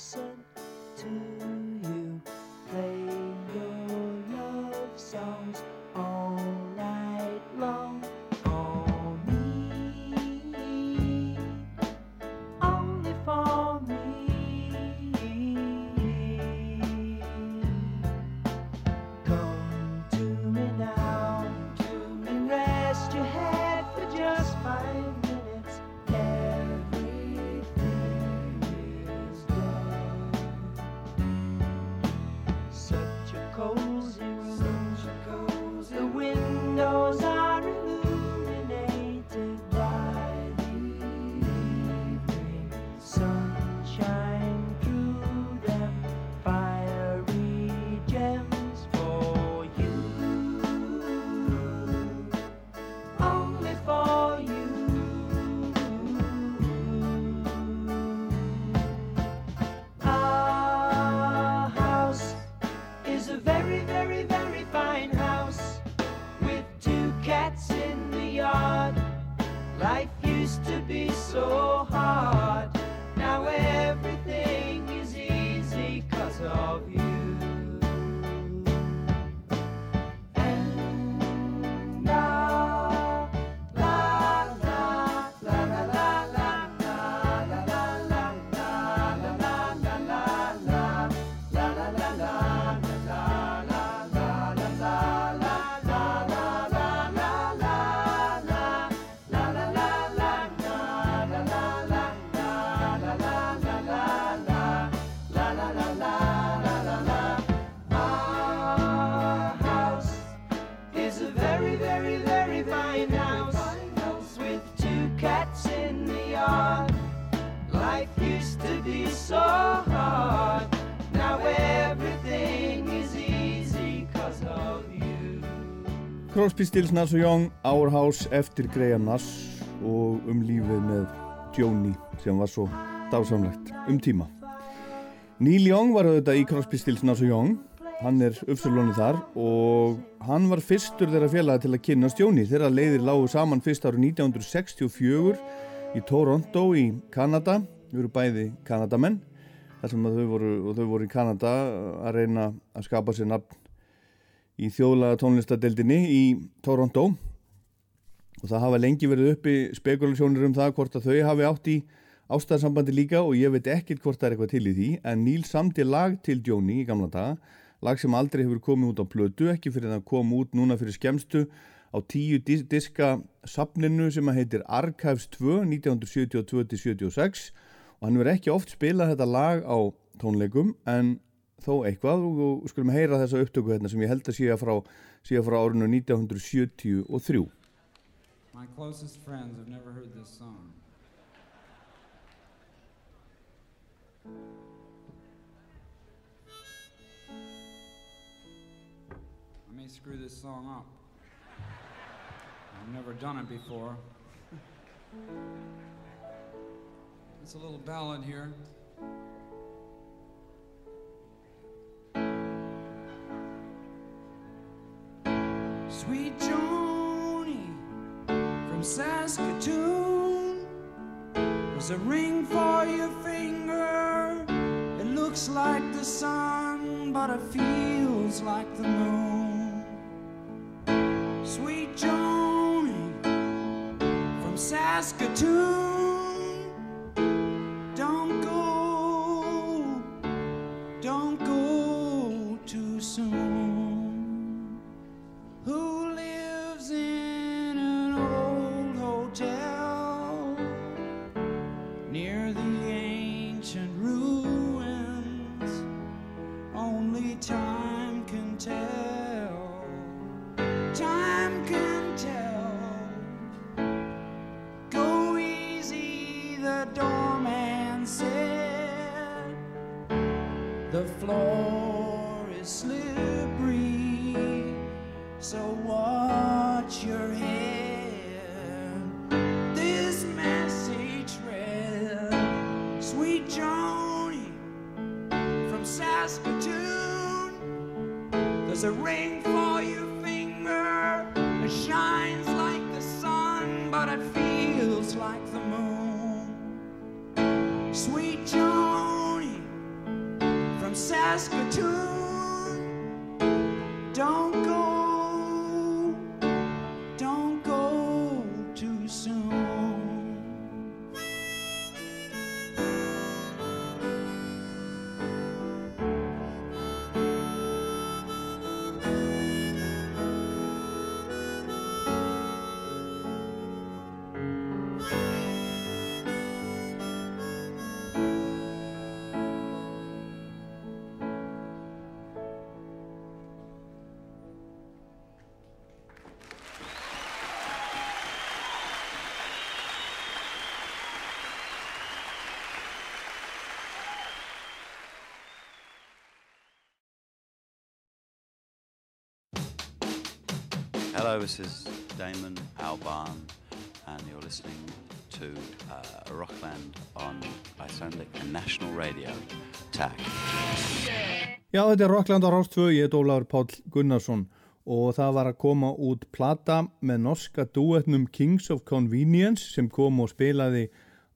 Crosby, Stills, Nass og Young Our House eftir Graham Nass og um lífið með Joni sem var svo dásamlegt um tíma. Neil Young var auðvitað í Crosby, Stills, Nass og Young hann er uppsölunni þar og hann var fyrstur þeirra félaga til að kynast Joni þeirra leiðir lágu saman fyrst árið 1964 í Toronto í Kanada. Þau eru bæði Kanadamenn. Þar sem þau voru, þau voru í Kanada að reyna að skapa sér nafn í þjóðlaga tónlistadeildinni í Toronto. Og það hafa lengi verið uppi spekulasjónir um það hvort að þau hafi átt í ástæðarsambandi líka og ég veit ekkert hvort það er eitthvað til í því. En Neil samti lag til Joni í gamla daga. Lag sem aldrei hefur komið út á plötu ekki fyrir það kom út núna fyrir skemstu á tíu dis diska sapninu sem að heitir Archives 2 1972-76 og hann verið ekki oft spilað þetta lag á tónleikum en þó eitthvað og, skulum heyra þessa upptöku hérna sem ég held að sé frá, sé frá árinu 1973 My closest friends have never heard this song. I may screw this song up. I've never done it before. It's a little ballad here. Sweet Joni from Saskatoon. There's a ring for your finger. It looks like the sun, but it feels like the moon. Sweet Joni from Saskatoon. Sun, but it Hello, this is Damon Albarn, and you're listening to uh, Rockland on Icelandic National Radio. Takk. Já, þetta er Rockland á Rástvö, ég heit Ólafur Páll Gunnarsson og það var að koma út plata með norska duetnum Kings of Convenience sem kom og spilaði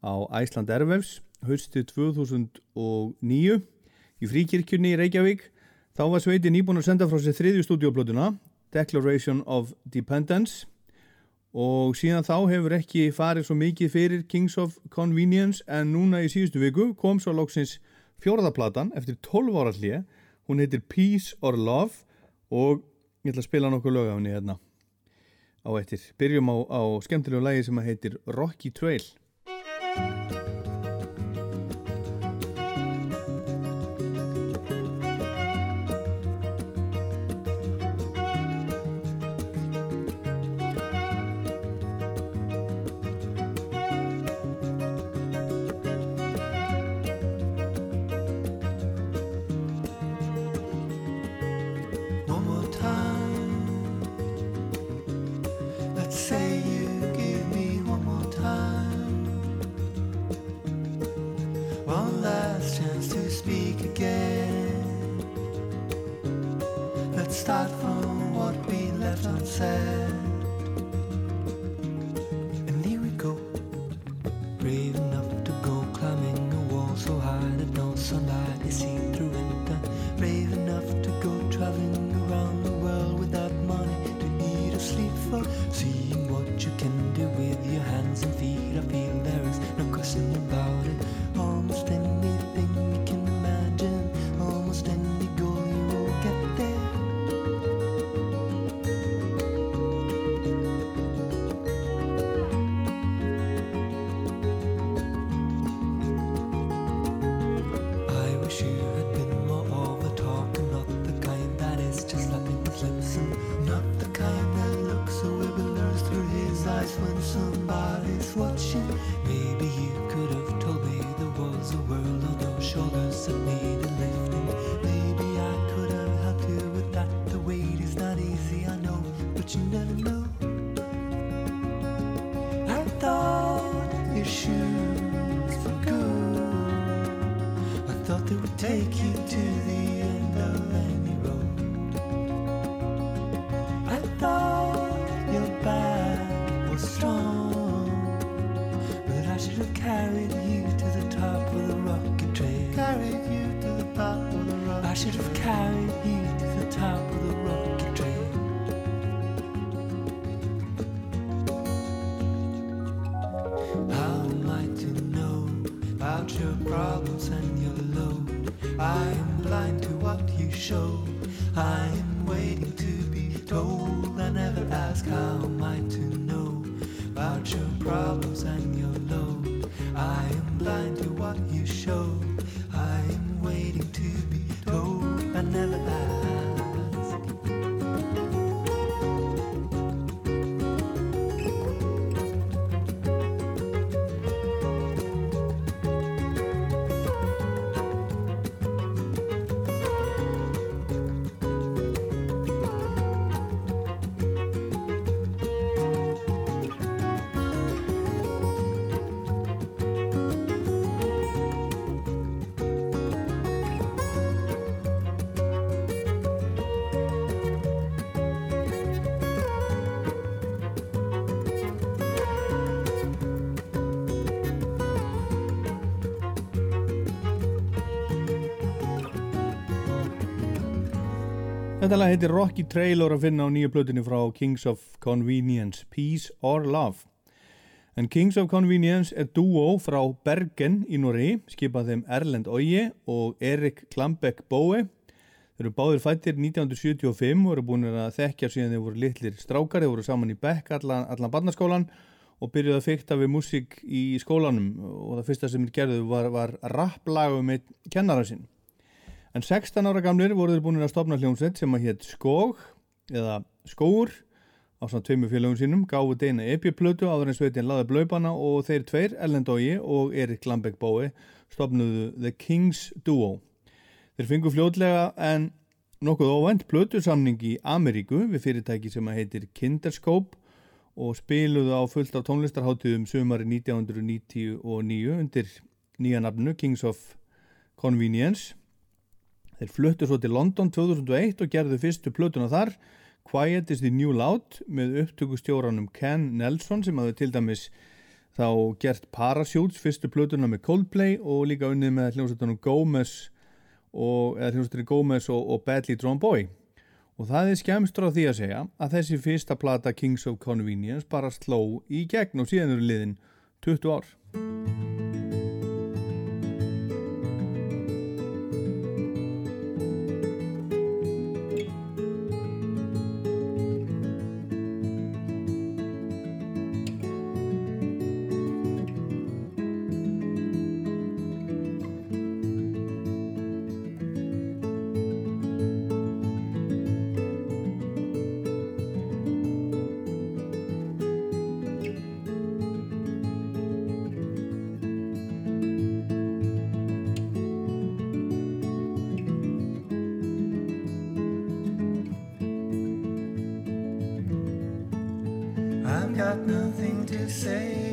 á Æsland Airwaves haustið 2009 í fríkirkjunni í Reykjavík. Þá var sveitin nýbúin að senda frá sér þriðju stúdíoplötuna, Declaration of Dependence. Og síðan þá hefur ekki farið svo mikið fyrir Kings of Convenience en núna í síðustu viku kom svo lóksins fjórðaplatan eftir 12 ára hlið hún heitir Peace or Love og ég ætla að spila nokkuð lög af henni hérna á eftir. Byrjum á, á skemmtilegu lagi sem heitir Rocky Trail I know, but you never know. I thought your shoes were good. I thought they would take you to the show. I am waiting to be told. Þetta lag heitir Rocky Trail og er að finna á nýju blöðinu frá Kings of Convenience, Peace or Love. En Kings of Convenience er duo frá Bergen í Norri, skipað þeim Erlend Oye og Erik Klambeck Boe. Þeir eru báðir fættir 1975 og eru búin að þekkja síðan þeir voru litlir strákar, þeir voru saman í Beck allan, allan barnaskólan og byrjuði að fykta við músík í skólanum og það fyrsta sem þeir gerðu var, var rapplagu með kennara sinn. En 16 ára gamlir voru þeir búin að stopna hljómsveit sem að hétt Skóg eða Skóur á svona tveimu félagum sínum, gáfu deina epiplötu áður en sveitin laði blöybana og þeir tveir, Ellen Dói og Erik Lambek Bói, stopnuðu The Kings Duo. Þeir fengu fljótlega en nokkuð óvænt plötusamning í Ameríku við fyrirtæki sem að heitir Kinderscope og spiluðu á fullt af tónlistarháttuðum sumari 1999 undir nýja nafnu Kings of Convenience. Þeir fluttu svo til London 2001 og gerðu fyrstu plötuna þar, Quiet is the New Loud, með upptökustjóranum Ken Nelson sem hafði til dæmis þá gert Parachutes, fyrstu plötuna með Coldplay og líka unnið með hljómsveitunum Gomez og, og, og Badly Drawn Boy. Og það er skemmstur á því að segja að þessi fyrsta plata Kings of Convenience bara sló í gegn og síðan eru liðin 20 ár. Nothing to say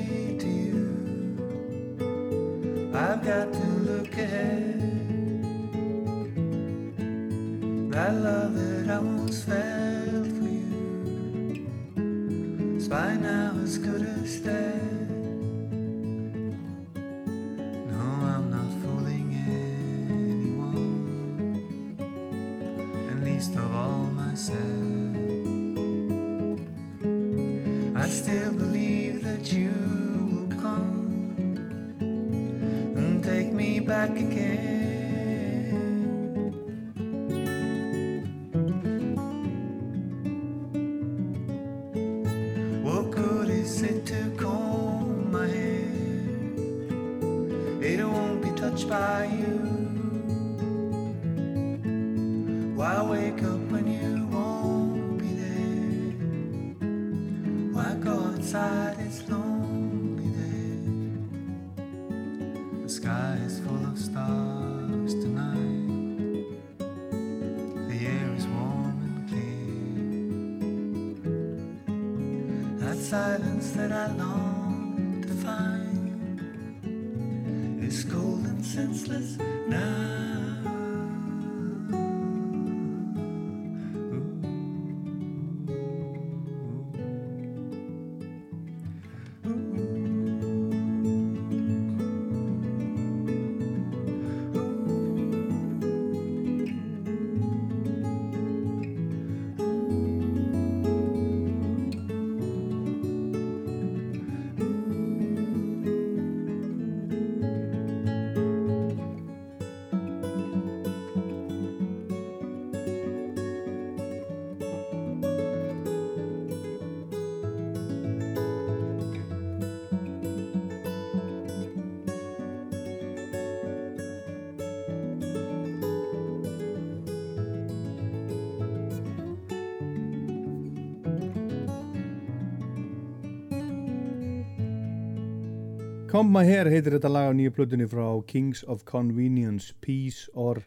Come My Hair heitir þetta lag af nýju plötunni frá Kings of Convenience, Peace or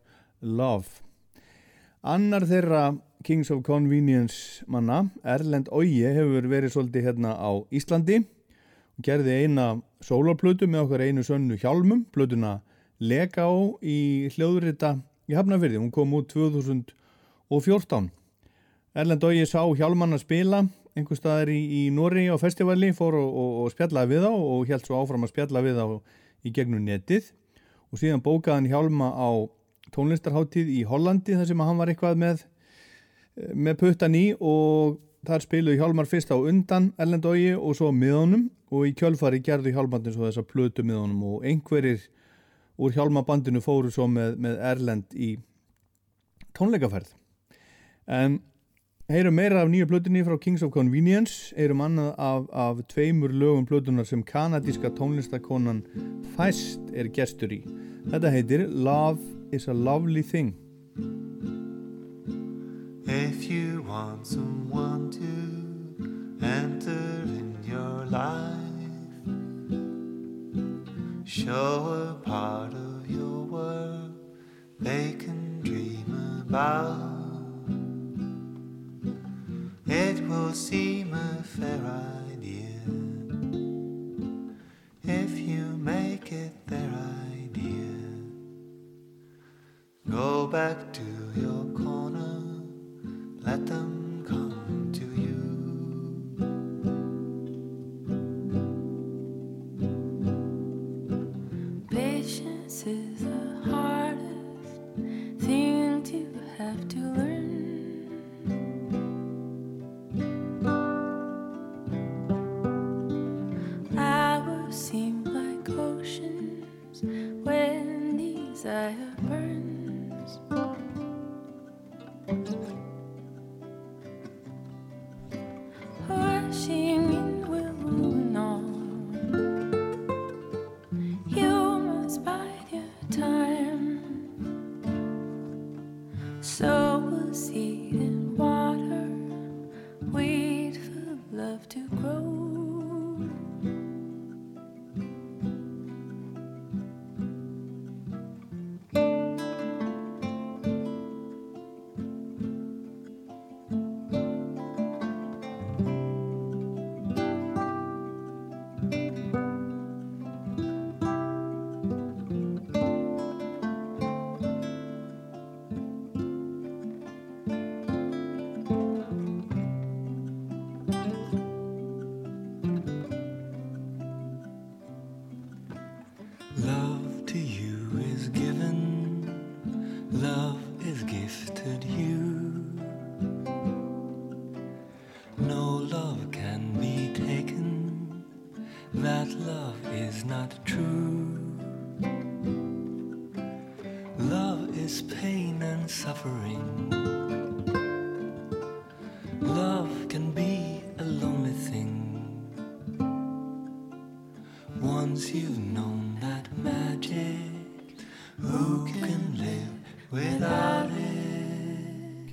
Love. Annar þeirra Kings of Convenience manna, Erlend Óje, hefur verið svolítið hérna á Íslandi og gerði eina sólarplötu með okkar einu sönnu hjálmum, plötuna Lega á í hljóðrita í Hafnafyrði. Hún kom út 2014. Erlend Óje sá hjálmann að spila einhver staðar í, í Nóri á festivali fór og, og, og spjallaði við þá og held svo áfram að spjalla við þá í gegnum netið. Og síðan bókaði hann hjálma á tónlistarháttíð í Hollandi þar sem hann var eitthvað með með puttan í og þar spiluði hjálmar fyrst á undan Erlendói og svo miðunum og í kjölfari gerðu hjálmandin svo þessa plötu miðunum og einhverjir úr hjálmabandinu fóru svo með, með Erlend í tónleikaferð. En heyrum meira af nýju plötunni frá Kings of Convenience. Heyrum annað af, af tveimur lögum plötunar sem kanadíska tónlistakonan Feist er gestur í. Þetta heitir Love is a Lovely Thing. If you want someone to enter in your life, show a part of your world they can dream about. Will seem a fair idea if you make it their idea. Go back to your corner, let them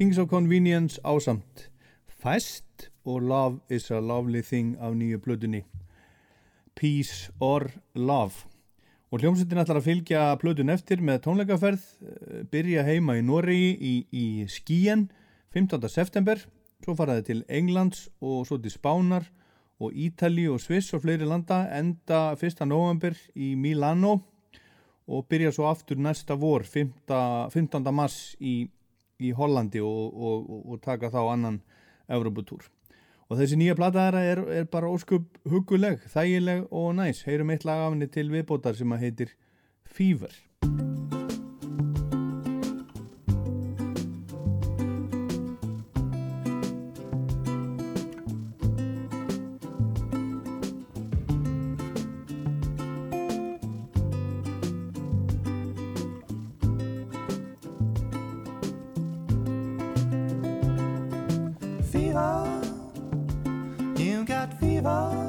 Kings of Convenience ásamt Fest og Love is a Lovely Thing af nýju plötunni Peace or Love og hljómsveitin ætlar að fylgja plötun eftir með tónleikaferð eh, byrja heima í Noregi í, í Skíen 15. september svo faraði til Englands og svo til Spánar og Ítali og Sviss og fleiri landa enda 1. november í Milano og byrja svo aftur næsta vor 5. 15. mars í, í Hollandi og, og, og, taka þá annan Evropatúr og þessi nýja plata þeirra er, er bara óskup huguleg, þægileg og næs. Heyrum eitt lag af henni til viðbótar sem að heitir Fever Fever, you got fever,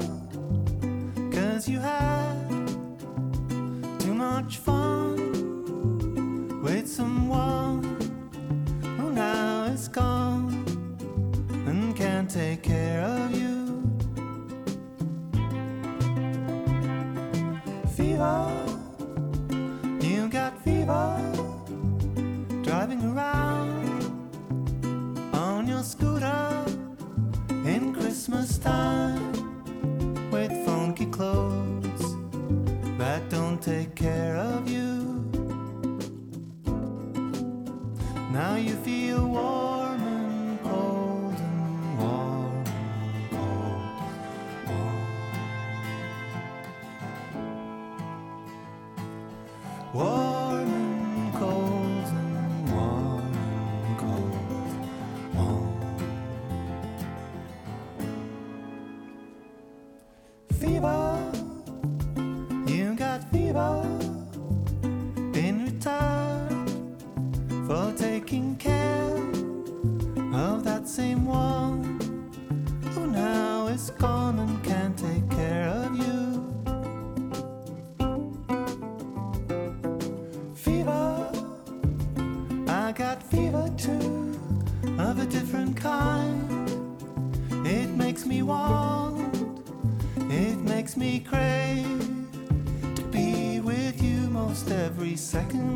second.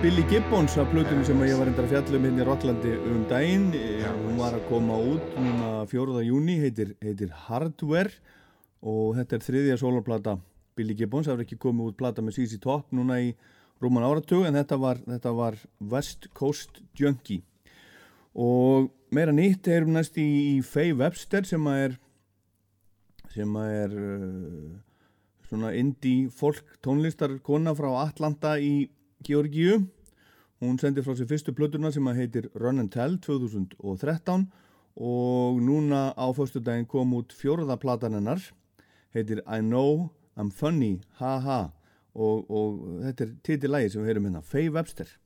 Billy Gibbons af plötunum sem ég var reyndar að fjalla um hérna í Rocklandi um daginn. Eh, Hún var að koma út núna 4. júni, heitir, heitir Hardware og þetta er þriðja soloplata Billy Gibbons. Það var ekki komið út plata með CC Top núna í rúman áratug en þetta var, þetta var West Coast Junkie. Og meira nýtt erum næst í, í Faye Webster sem að er sem að er uh, svona indie folk tónlistarkona frá Atlanta í Georgíu. Hún sendi frá sér fyrstu plötuna sem að heitir Run and Tell 2013 og núna á förstu daginn kom út fjóraða platan hennar heitir I Know I'm Funny, Ha Ha og, og þetta er titilægi sem við heyrum hérna, Faye Webster.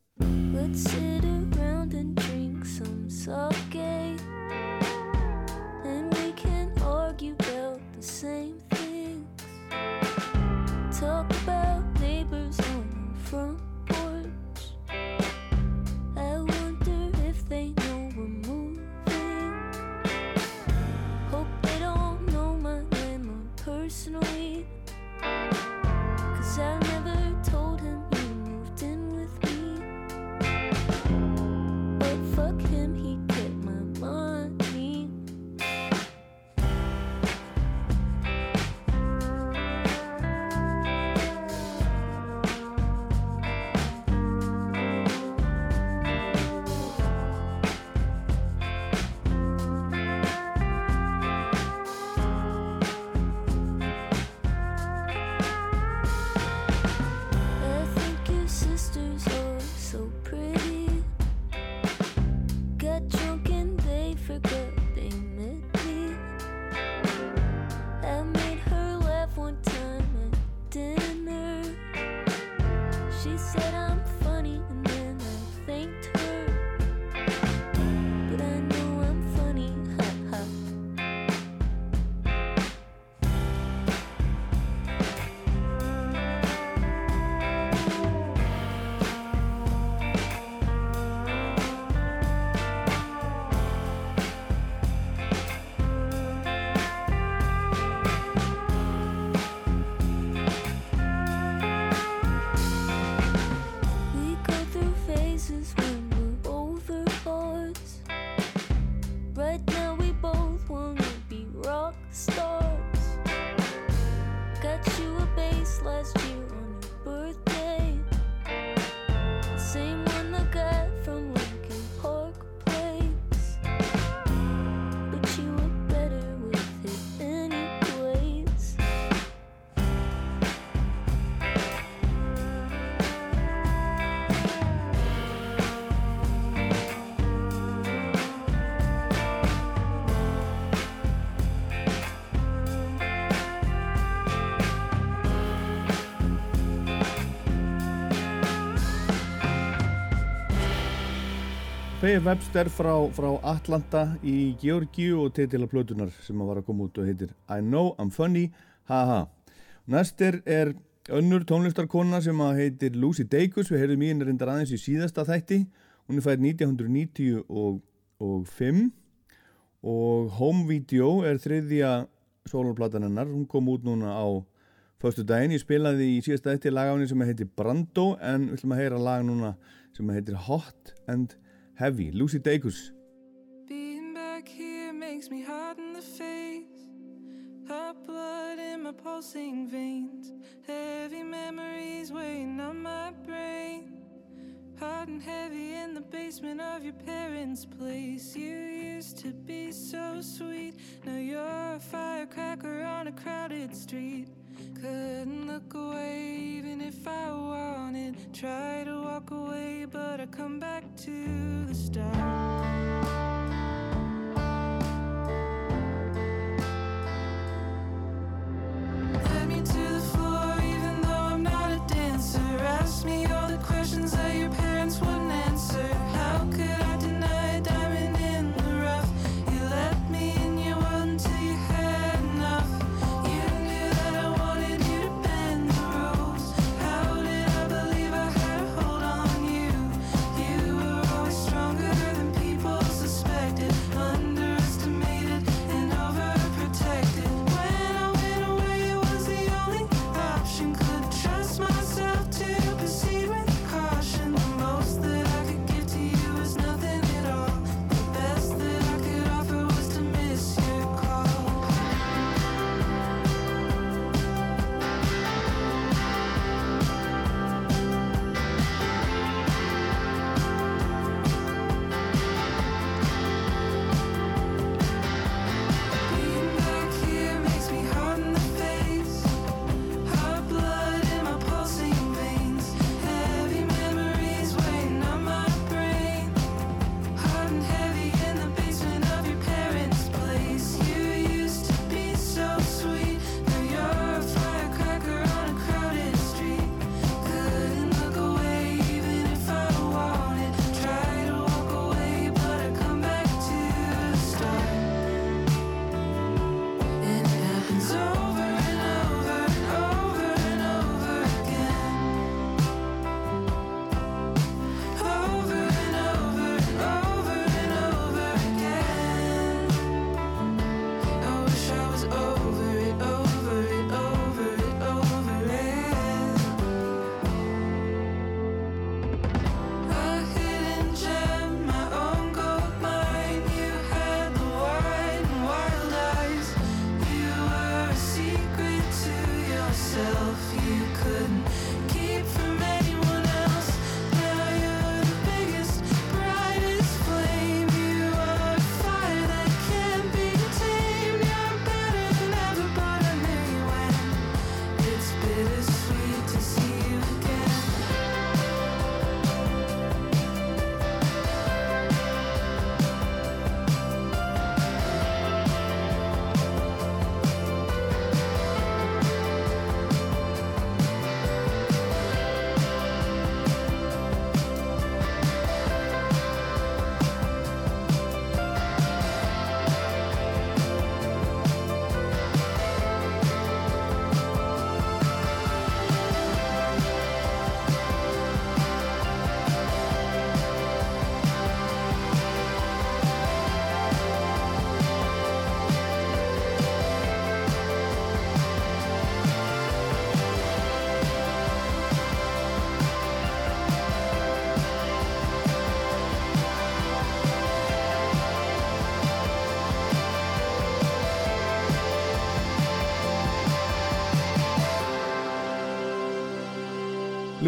Faye Webster frá, frá Atlanta í Georgíu og titila plötunar sem að var að koma út og heitir I Know I'm Funny, Ha Ha. Næst er, önnur tónlistarkona sem að heitir Lucy Dacus, við heyrðum í henni reyndar aðeins í síðasta þætti. Hún er fætt 1995 og Home Video er þriðja soloplatan hennar. Hún kom út núna á Föstu daginn, ég spilaði í síðasta eftir lagáni sem heitir Brando en við ætlum að heyra lag núna sem heitir Hot and Heavy, Lucy Dacus. Being back here makes me in the face. Hot blood in my pulsing veins. Heavy memories weighing on my brain. And heavy in the basement of your parents' place. You used to be so sweet. Now you're a firecracker on a crowded street. Couldn't look away even if I wanted. Try to walk away, but I come back to the start.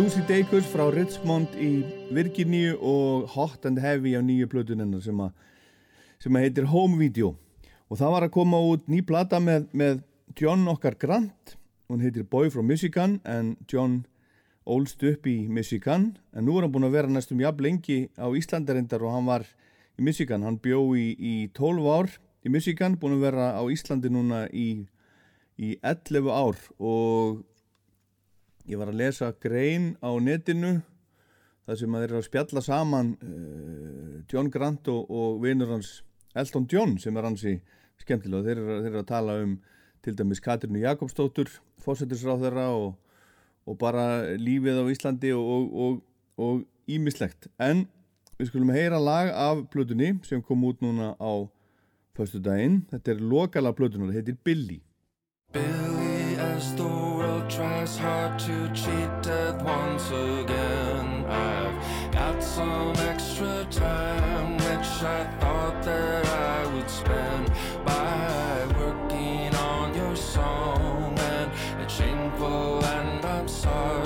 Lucy Dacus frá Richmond í Virginíu og Hot and Heavy á nýju plötunennar sem, sem heitir Home Video. Og það var að koma út ný plata með, með John okkar Grant. Hún heitir Boy from Michigan en John ólst upp í Michigan. En nú er hann búin að vera næstum jafn lengi á Íslandarindar og hann var í Michigan, hann bjó í, í 12 ár í Michigan, búin að vera á Íslandi núna í, í 11 ár. Og ég var að lesa grein á netinu þar sem að þeir eru að spjalla saman uh, John Grant og, og vinur hans Elton John sem er hansi skemmtilega þeir eru, þeir eru að tala um til dæmis Katrinu Jakobsdóttur fósettisráð þeirra og, og bara lífið á Íslandi og og ímislegt en við skulum heyra lag af plötunni sem kom út núna á föstu daginn, þetta er lokala plötunar, þetta heitir Billy Billy, as the world tries hard to cheat death once again, I've got some extra time which I thought that I would spend by working on your song. And it's shameful, and I'm sorry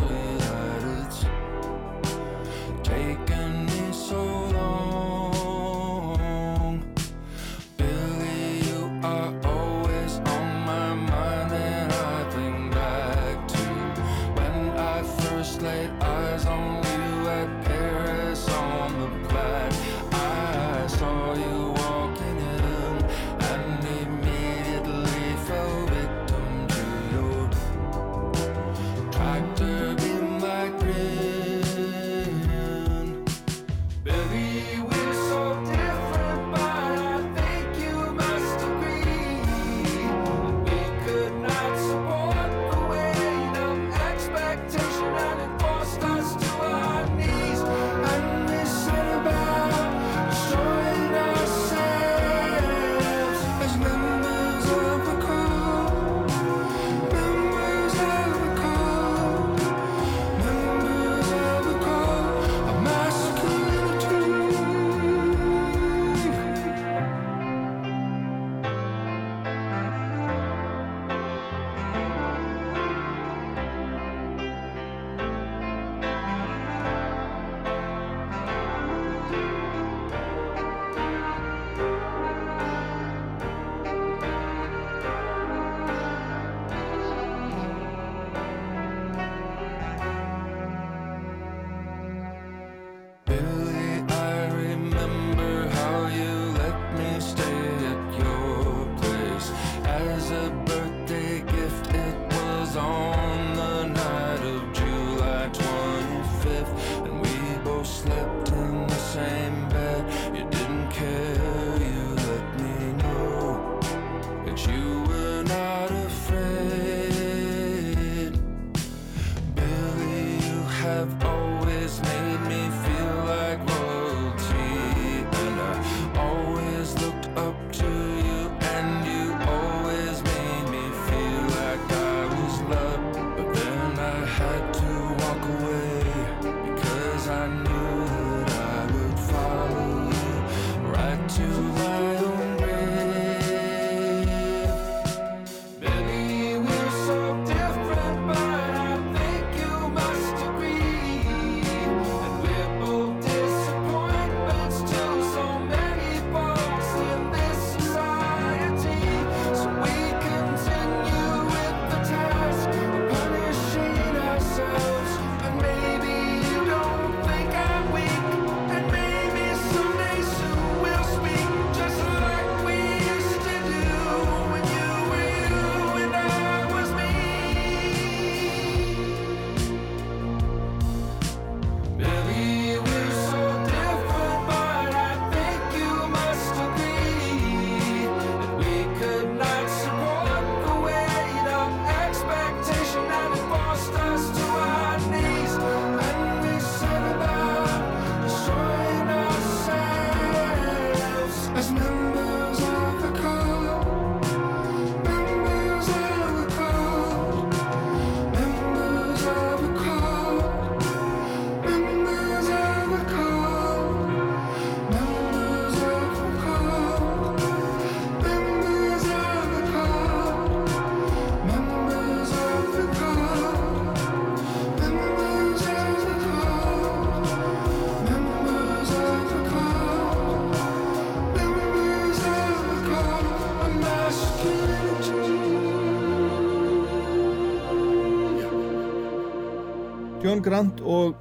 og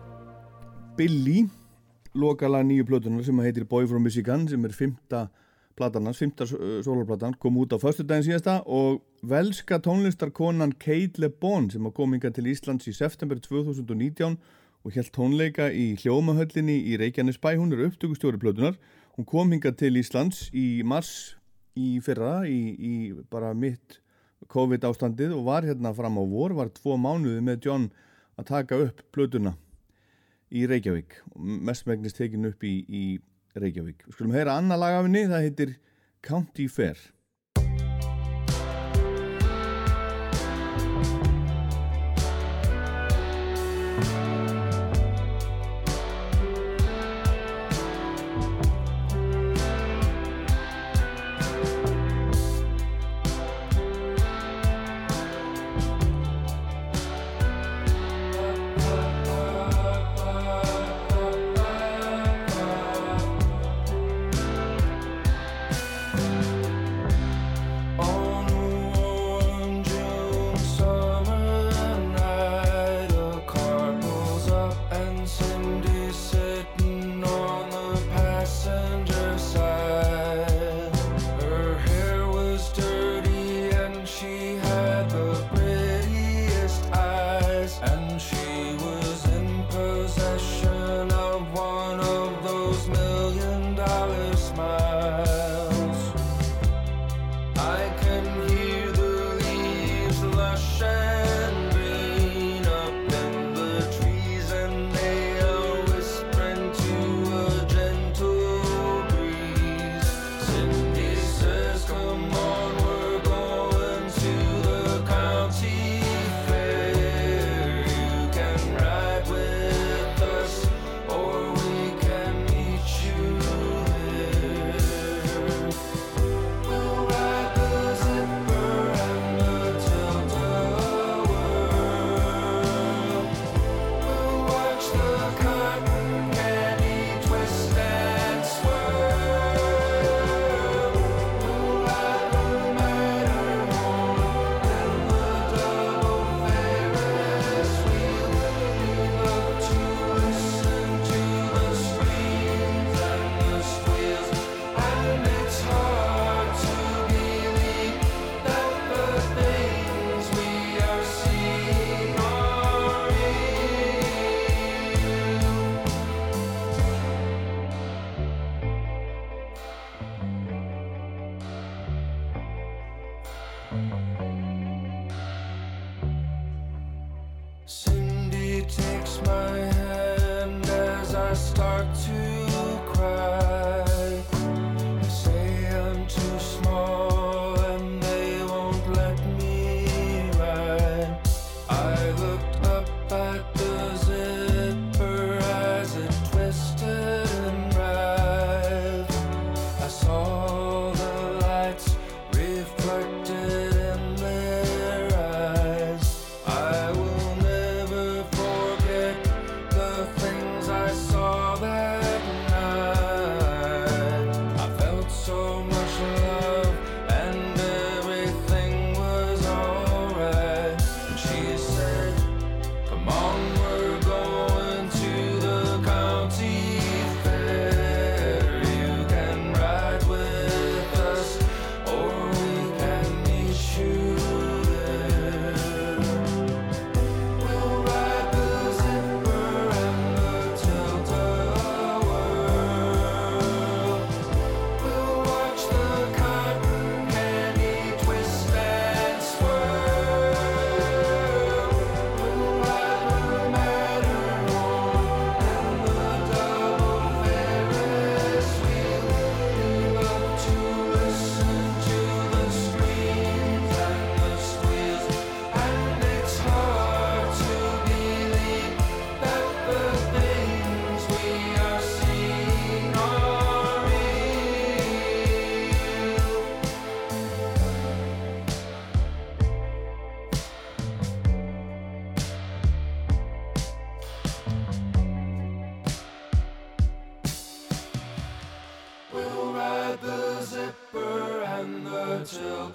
Billy lokala nýju plötunar sem heitir Boy from Michigan sem er fymta platanans, fymta soloplatan kom út á förstudagin síðasta. Og velska tónlistarkonan Kate LeBon sem kom inga til Íslands í september 2019 og held tónleika í hljómahöllinni í Reykjanesbæ, hún er upptökustjóri plötunar hún kom hinga til Íslands í mars í fyrra í, í bara mitt COVID ástandið og var hérna fram á vor, var tvo mánuði með John að taka upp plötuna í Reykjavík mestmægnist tekinu upp í, í Reykjavík. Við skulum heyra annað lag af henni, það heitir County Fair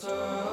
shelter.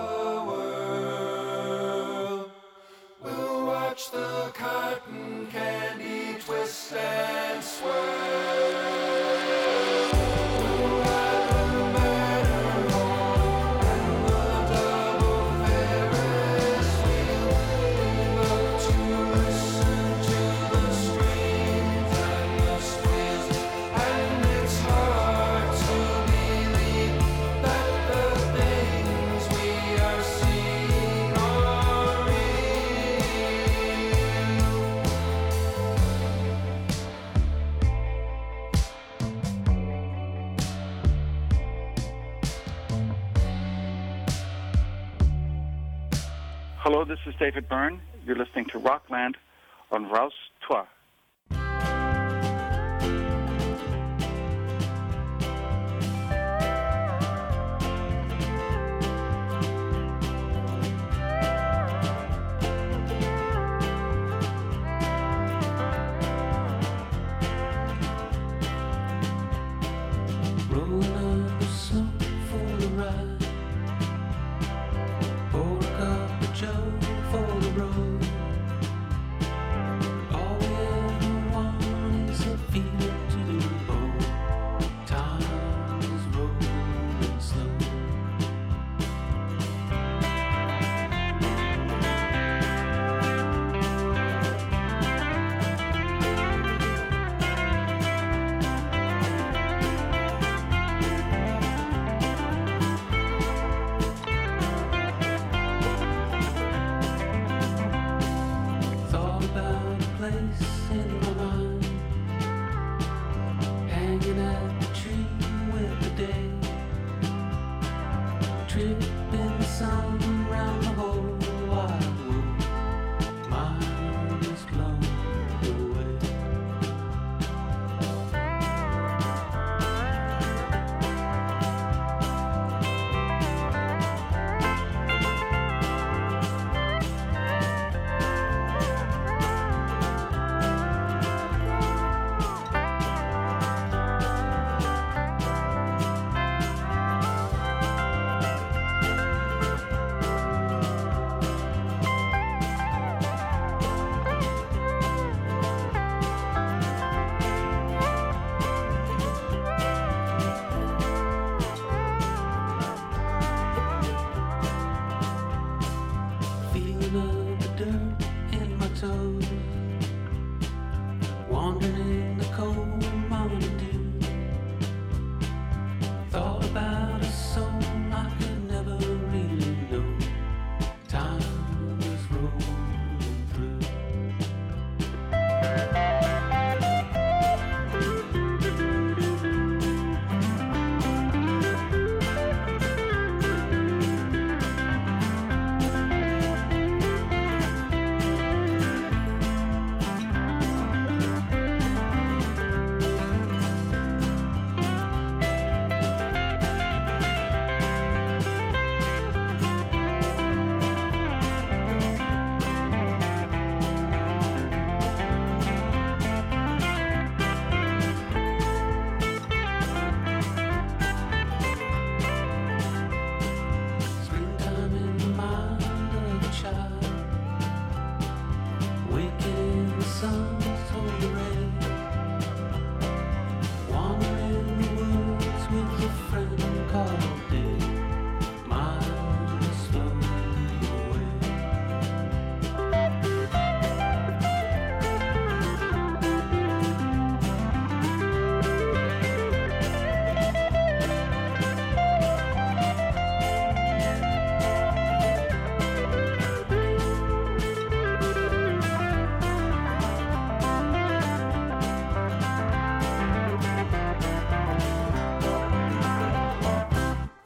David Byrne. You're listening to Rockland on Rouse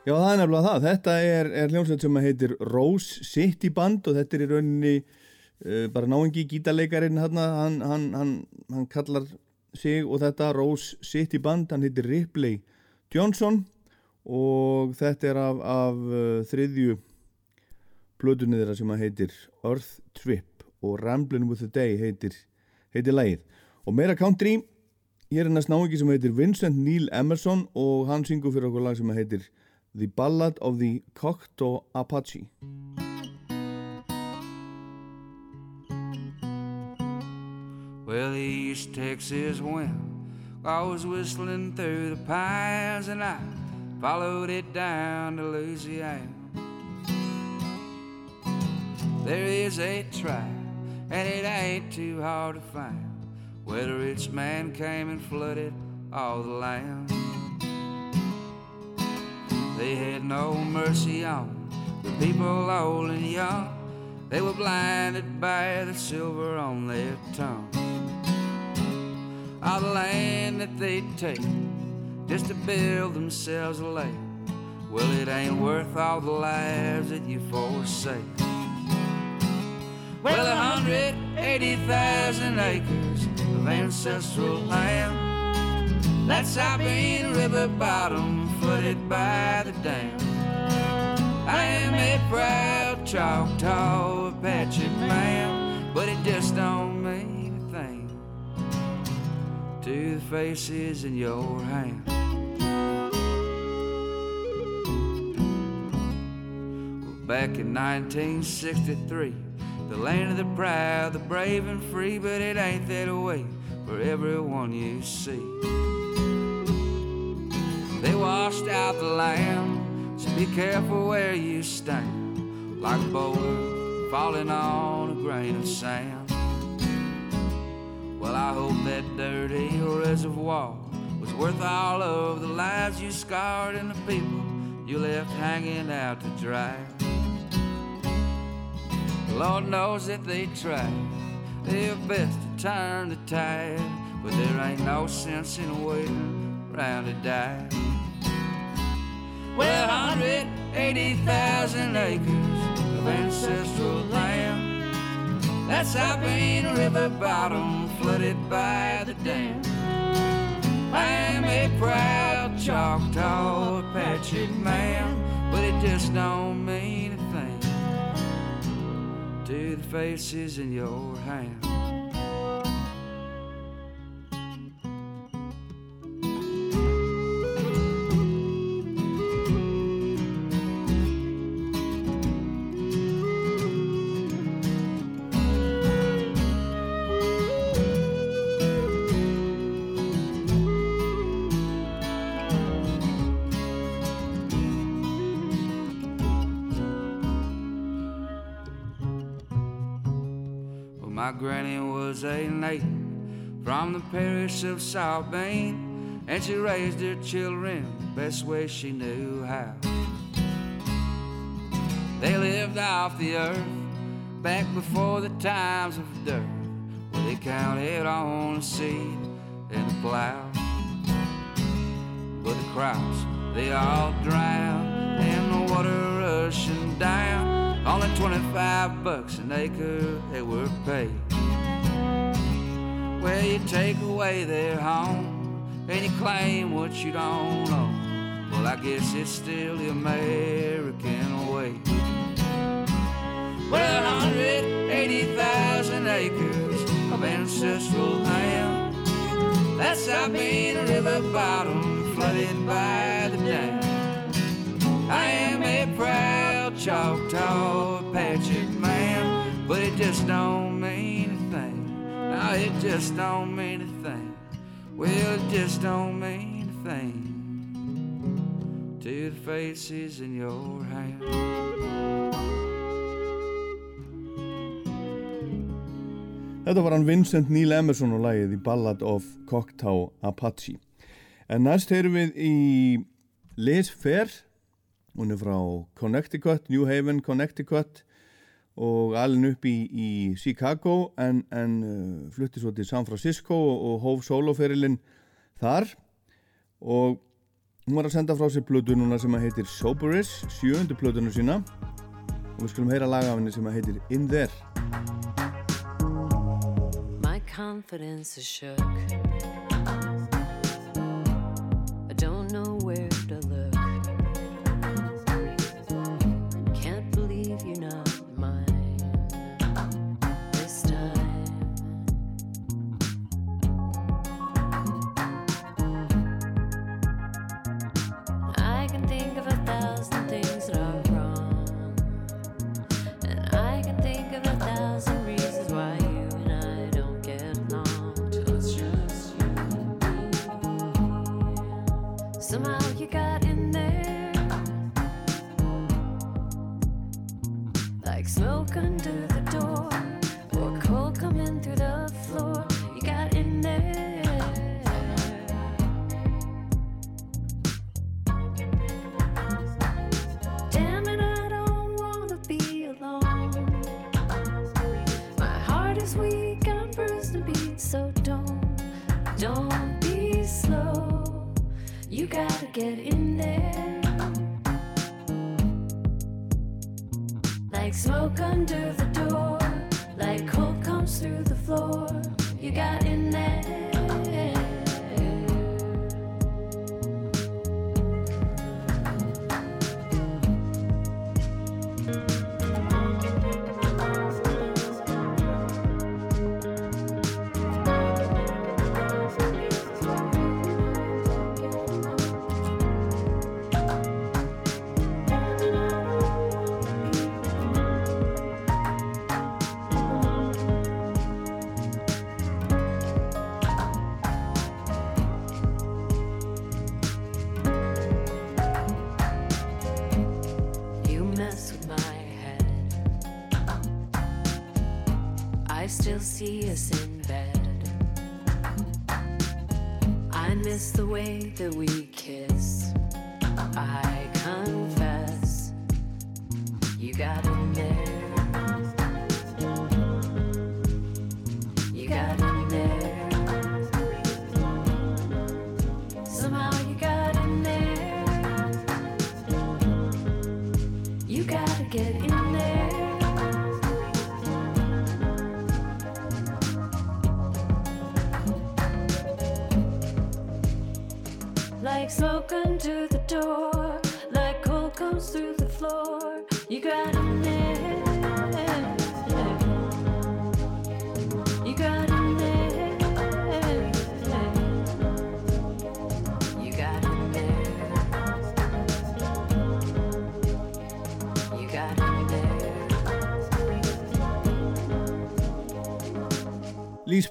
Já, það er nefnilega það. Þetta er, er hljómsveit sem heitir Rose City Band og þetta er í rauninni uh, bara náingi gítarleikarin hann, hann, hann, hann, kallar sig og þetta Rose City Band, hann heitir Ripley Johnson og þetta er af, af uh, þriðju plötunni þeirra sem heitir Earth Trip og Ramblin' with the Day heitir, heitir lagið. Og meira country, hér er næst náingi sem heitir Vincent Neil Emerson og hann syngur fyrir okkur lag sem heitir The Ballad of the Cocteau Apache. Well, the East Texas wind was whistling through the pines, and I followed it down to Louisiana. There is a tribe, and it ain't too hard to find, where the rich man came and flooded all the land. They had no mercy on the people old and young. They were blinded by the silver on their tongue. All the land that they take just to build themselves a lake. Well, it ain't worth all the lives that you forsake. Well, a hundred eighty thousand acres of ancestral land. That Sabine River bottom flooded by the dam. I am a proud Choctaw Apache man, but it just don't mean a thing to the faces in your hand. Back in 1963, the land of the proud, the brave and free, but it ain't that way for everyone you see. They washed out the land, so be careful where you stand, like a boulder falling on a grain of sand. Well, I hope that dirty reservoir was worth all of the lives you scarred and the people you left hanging out to dry. Lord knows that they tried their best to turn the tide, but there ain't no sense in waiting around to die. Well, 180,000 acres of ancestral land. That's Sabine River bottom flooded by the dam. I am a proud Choctaw Apache man, but it just don't mean a thing to the faces in your hand. Granny was a native from the parish of Sabine, and she raised her children the best way she knew how. They lived off the earth back before the times of dirt, where they counted on the seed and the plow. But the crops, they all drowned, and the water rushing down. Only 25 bucks an acre they were paid. Well, you take away their home, and you claim what you don't own. Well, I guess it's still the American way. Well, 180,000 acres of ancestral land. That's our being a River bottom flooded by the dam. I am a proud Choctaw Apache man, but it just don't mean. No, it just don't mean a thing. Well, it just don't mean a thing to the faces in your hand. Þetta var hann Vincent Neil Emerson og lagið í Ballad of Choctaw Apache. En næst heyrum við í Liz Fair, hún er frá Connecticut, New Haven, Connecticut og alin upp í, í Chicago en, en uh, flutti svo til San Francisco og, og hóf soloferilinn þar og hún var að senda frá sér plötu núna sem að heitir Soberis, sjöundu plötunu sína og við skulum heyra laga af henni sem að heitir In There. My confidence is shook. I don't know where to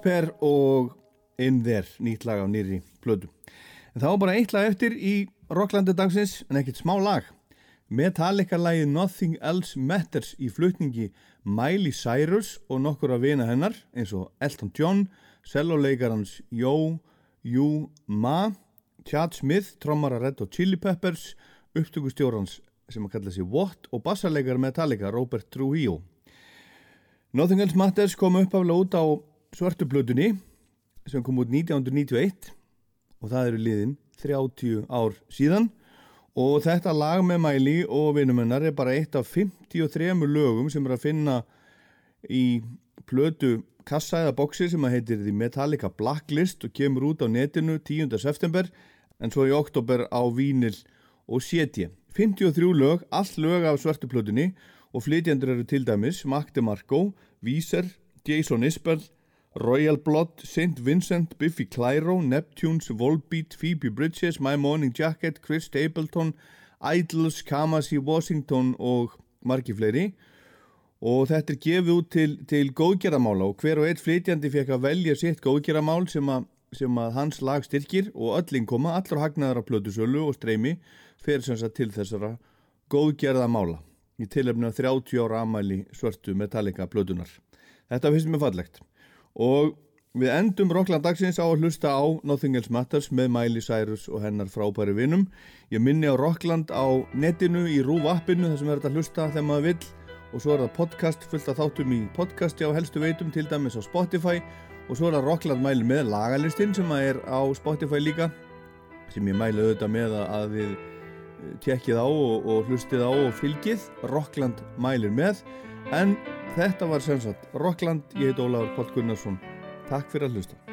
Lísper og In There, nýtt lag á nýri plödu. En þá bara eitt lag eftir í Rocklandi dagsins, en ekkert smá lag. Metallica-lagið Nothing Else Matters í flutningi Miley Cyrus og nokkur af vina hennar, eins og Elton John, celloleikarans Yo, Yu Ma, Chad Smith, trommara Red Hot Chili Peppers, upptökustjórans sem að kalla sig Watt og bassarleikar Metallica Robert Trujillo. Nothing Else Matters kom uppaflega út á svörtu plötunni sem kom út 1991 og það eru liðin 30 ár síðan og þetta lag með Miley og vinnumennar er bara eitt af 53 lögum sem er að finna í plötu kassa eða boksi sem að heitir The Metallica Blacklist og kemur út á netinu 10. september en svo í oktober á vínil og séti. 53 lög, allt lög af svörtu plötunni og flytjandur eru til dæmis Mac DeMarco, Weezer, Jason Isbell, Royal Blood, St. Vincent, Biffy Clyro, Neptunes, Volbeat, Phoebe Bridges, My Morning Jacket, Chris Stapleton, Idols, Kamasi, Washington og margi fleiri og þetta er gefið út til, til góðgerðamála og hver og eitt flytjandi fekk að velja sitt góðgerðamál sem, að- sem að hans lag styrkir og öllin koma, allur hagnaðar af plötusölu og streymi fer sem sagt til þessara góðgerðamála í tilefni af 30 ára amæli svörtu Metallica plötunar. Þetta finnst mér fallegt og við endum Rockland dagsins á að hlusta á Nothing Else Matters með Miley Cyrus og hennar frábæri vinnum. Ég minni á Rockland á netinu í Rúf appinu þar sem er þetta að hlusta þegar maður vill. Og svo er það podcast fullt af þáttum í podcasti á helstu veitum til dæmis á Spotify. Og svo er það Rockland mæli með lagalistinn sem að er á Spotify líka sem ég mæli auðvitað með að- að við eh, tjekkið á og, og hlustið á og fylgið Rockland mælir með en þetta var sem sagt Rockland, ég heit Ólafur Páll Gunnarsson. Takk fyrir að hlusta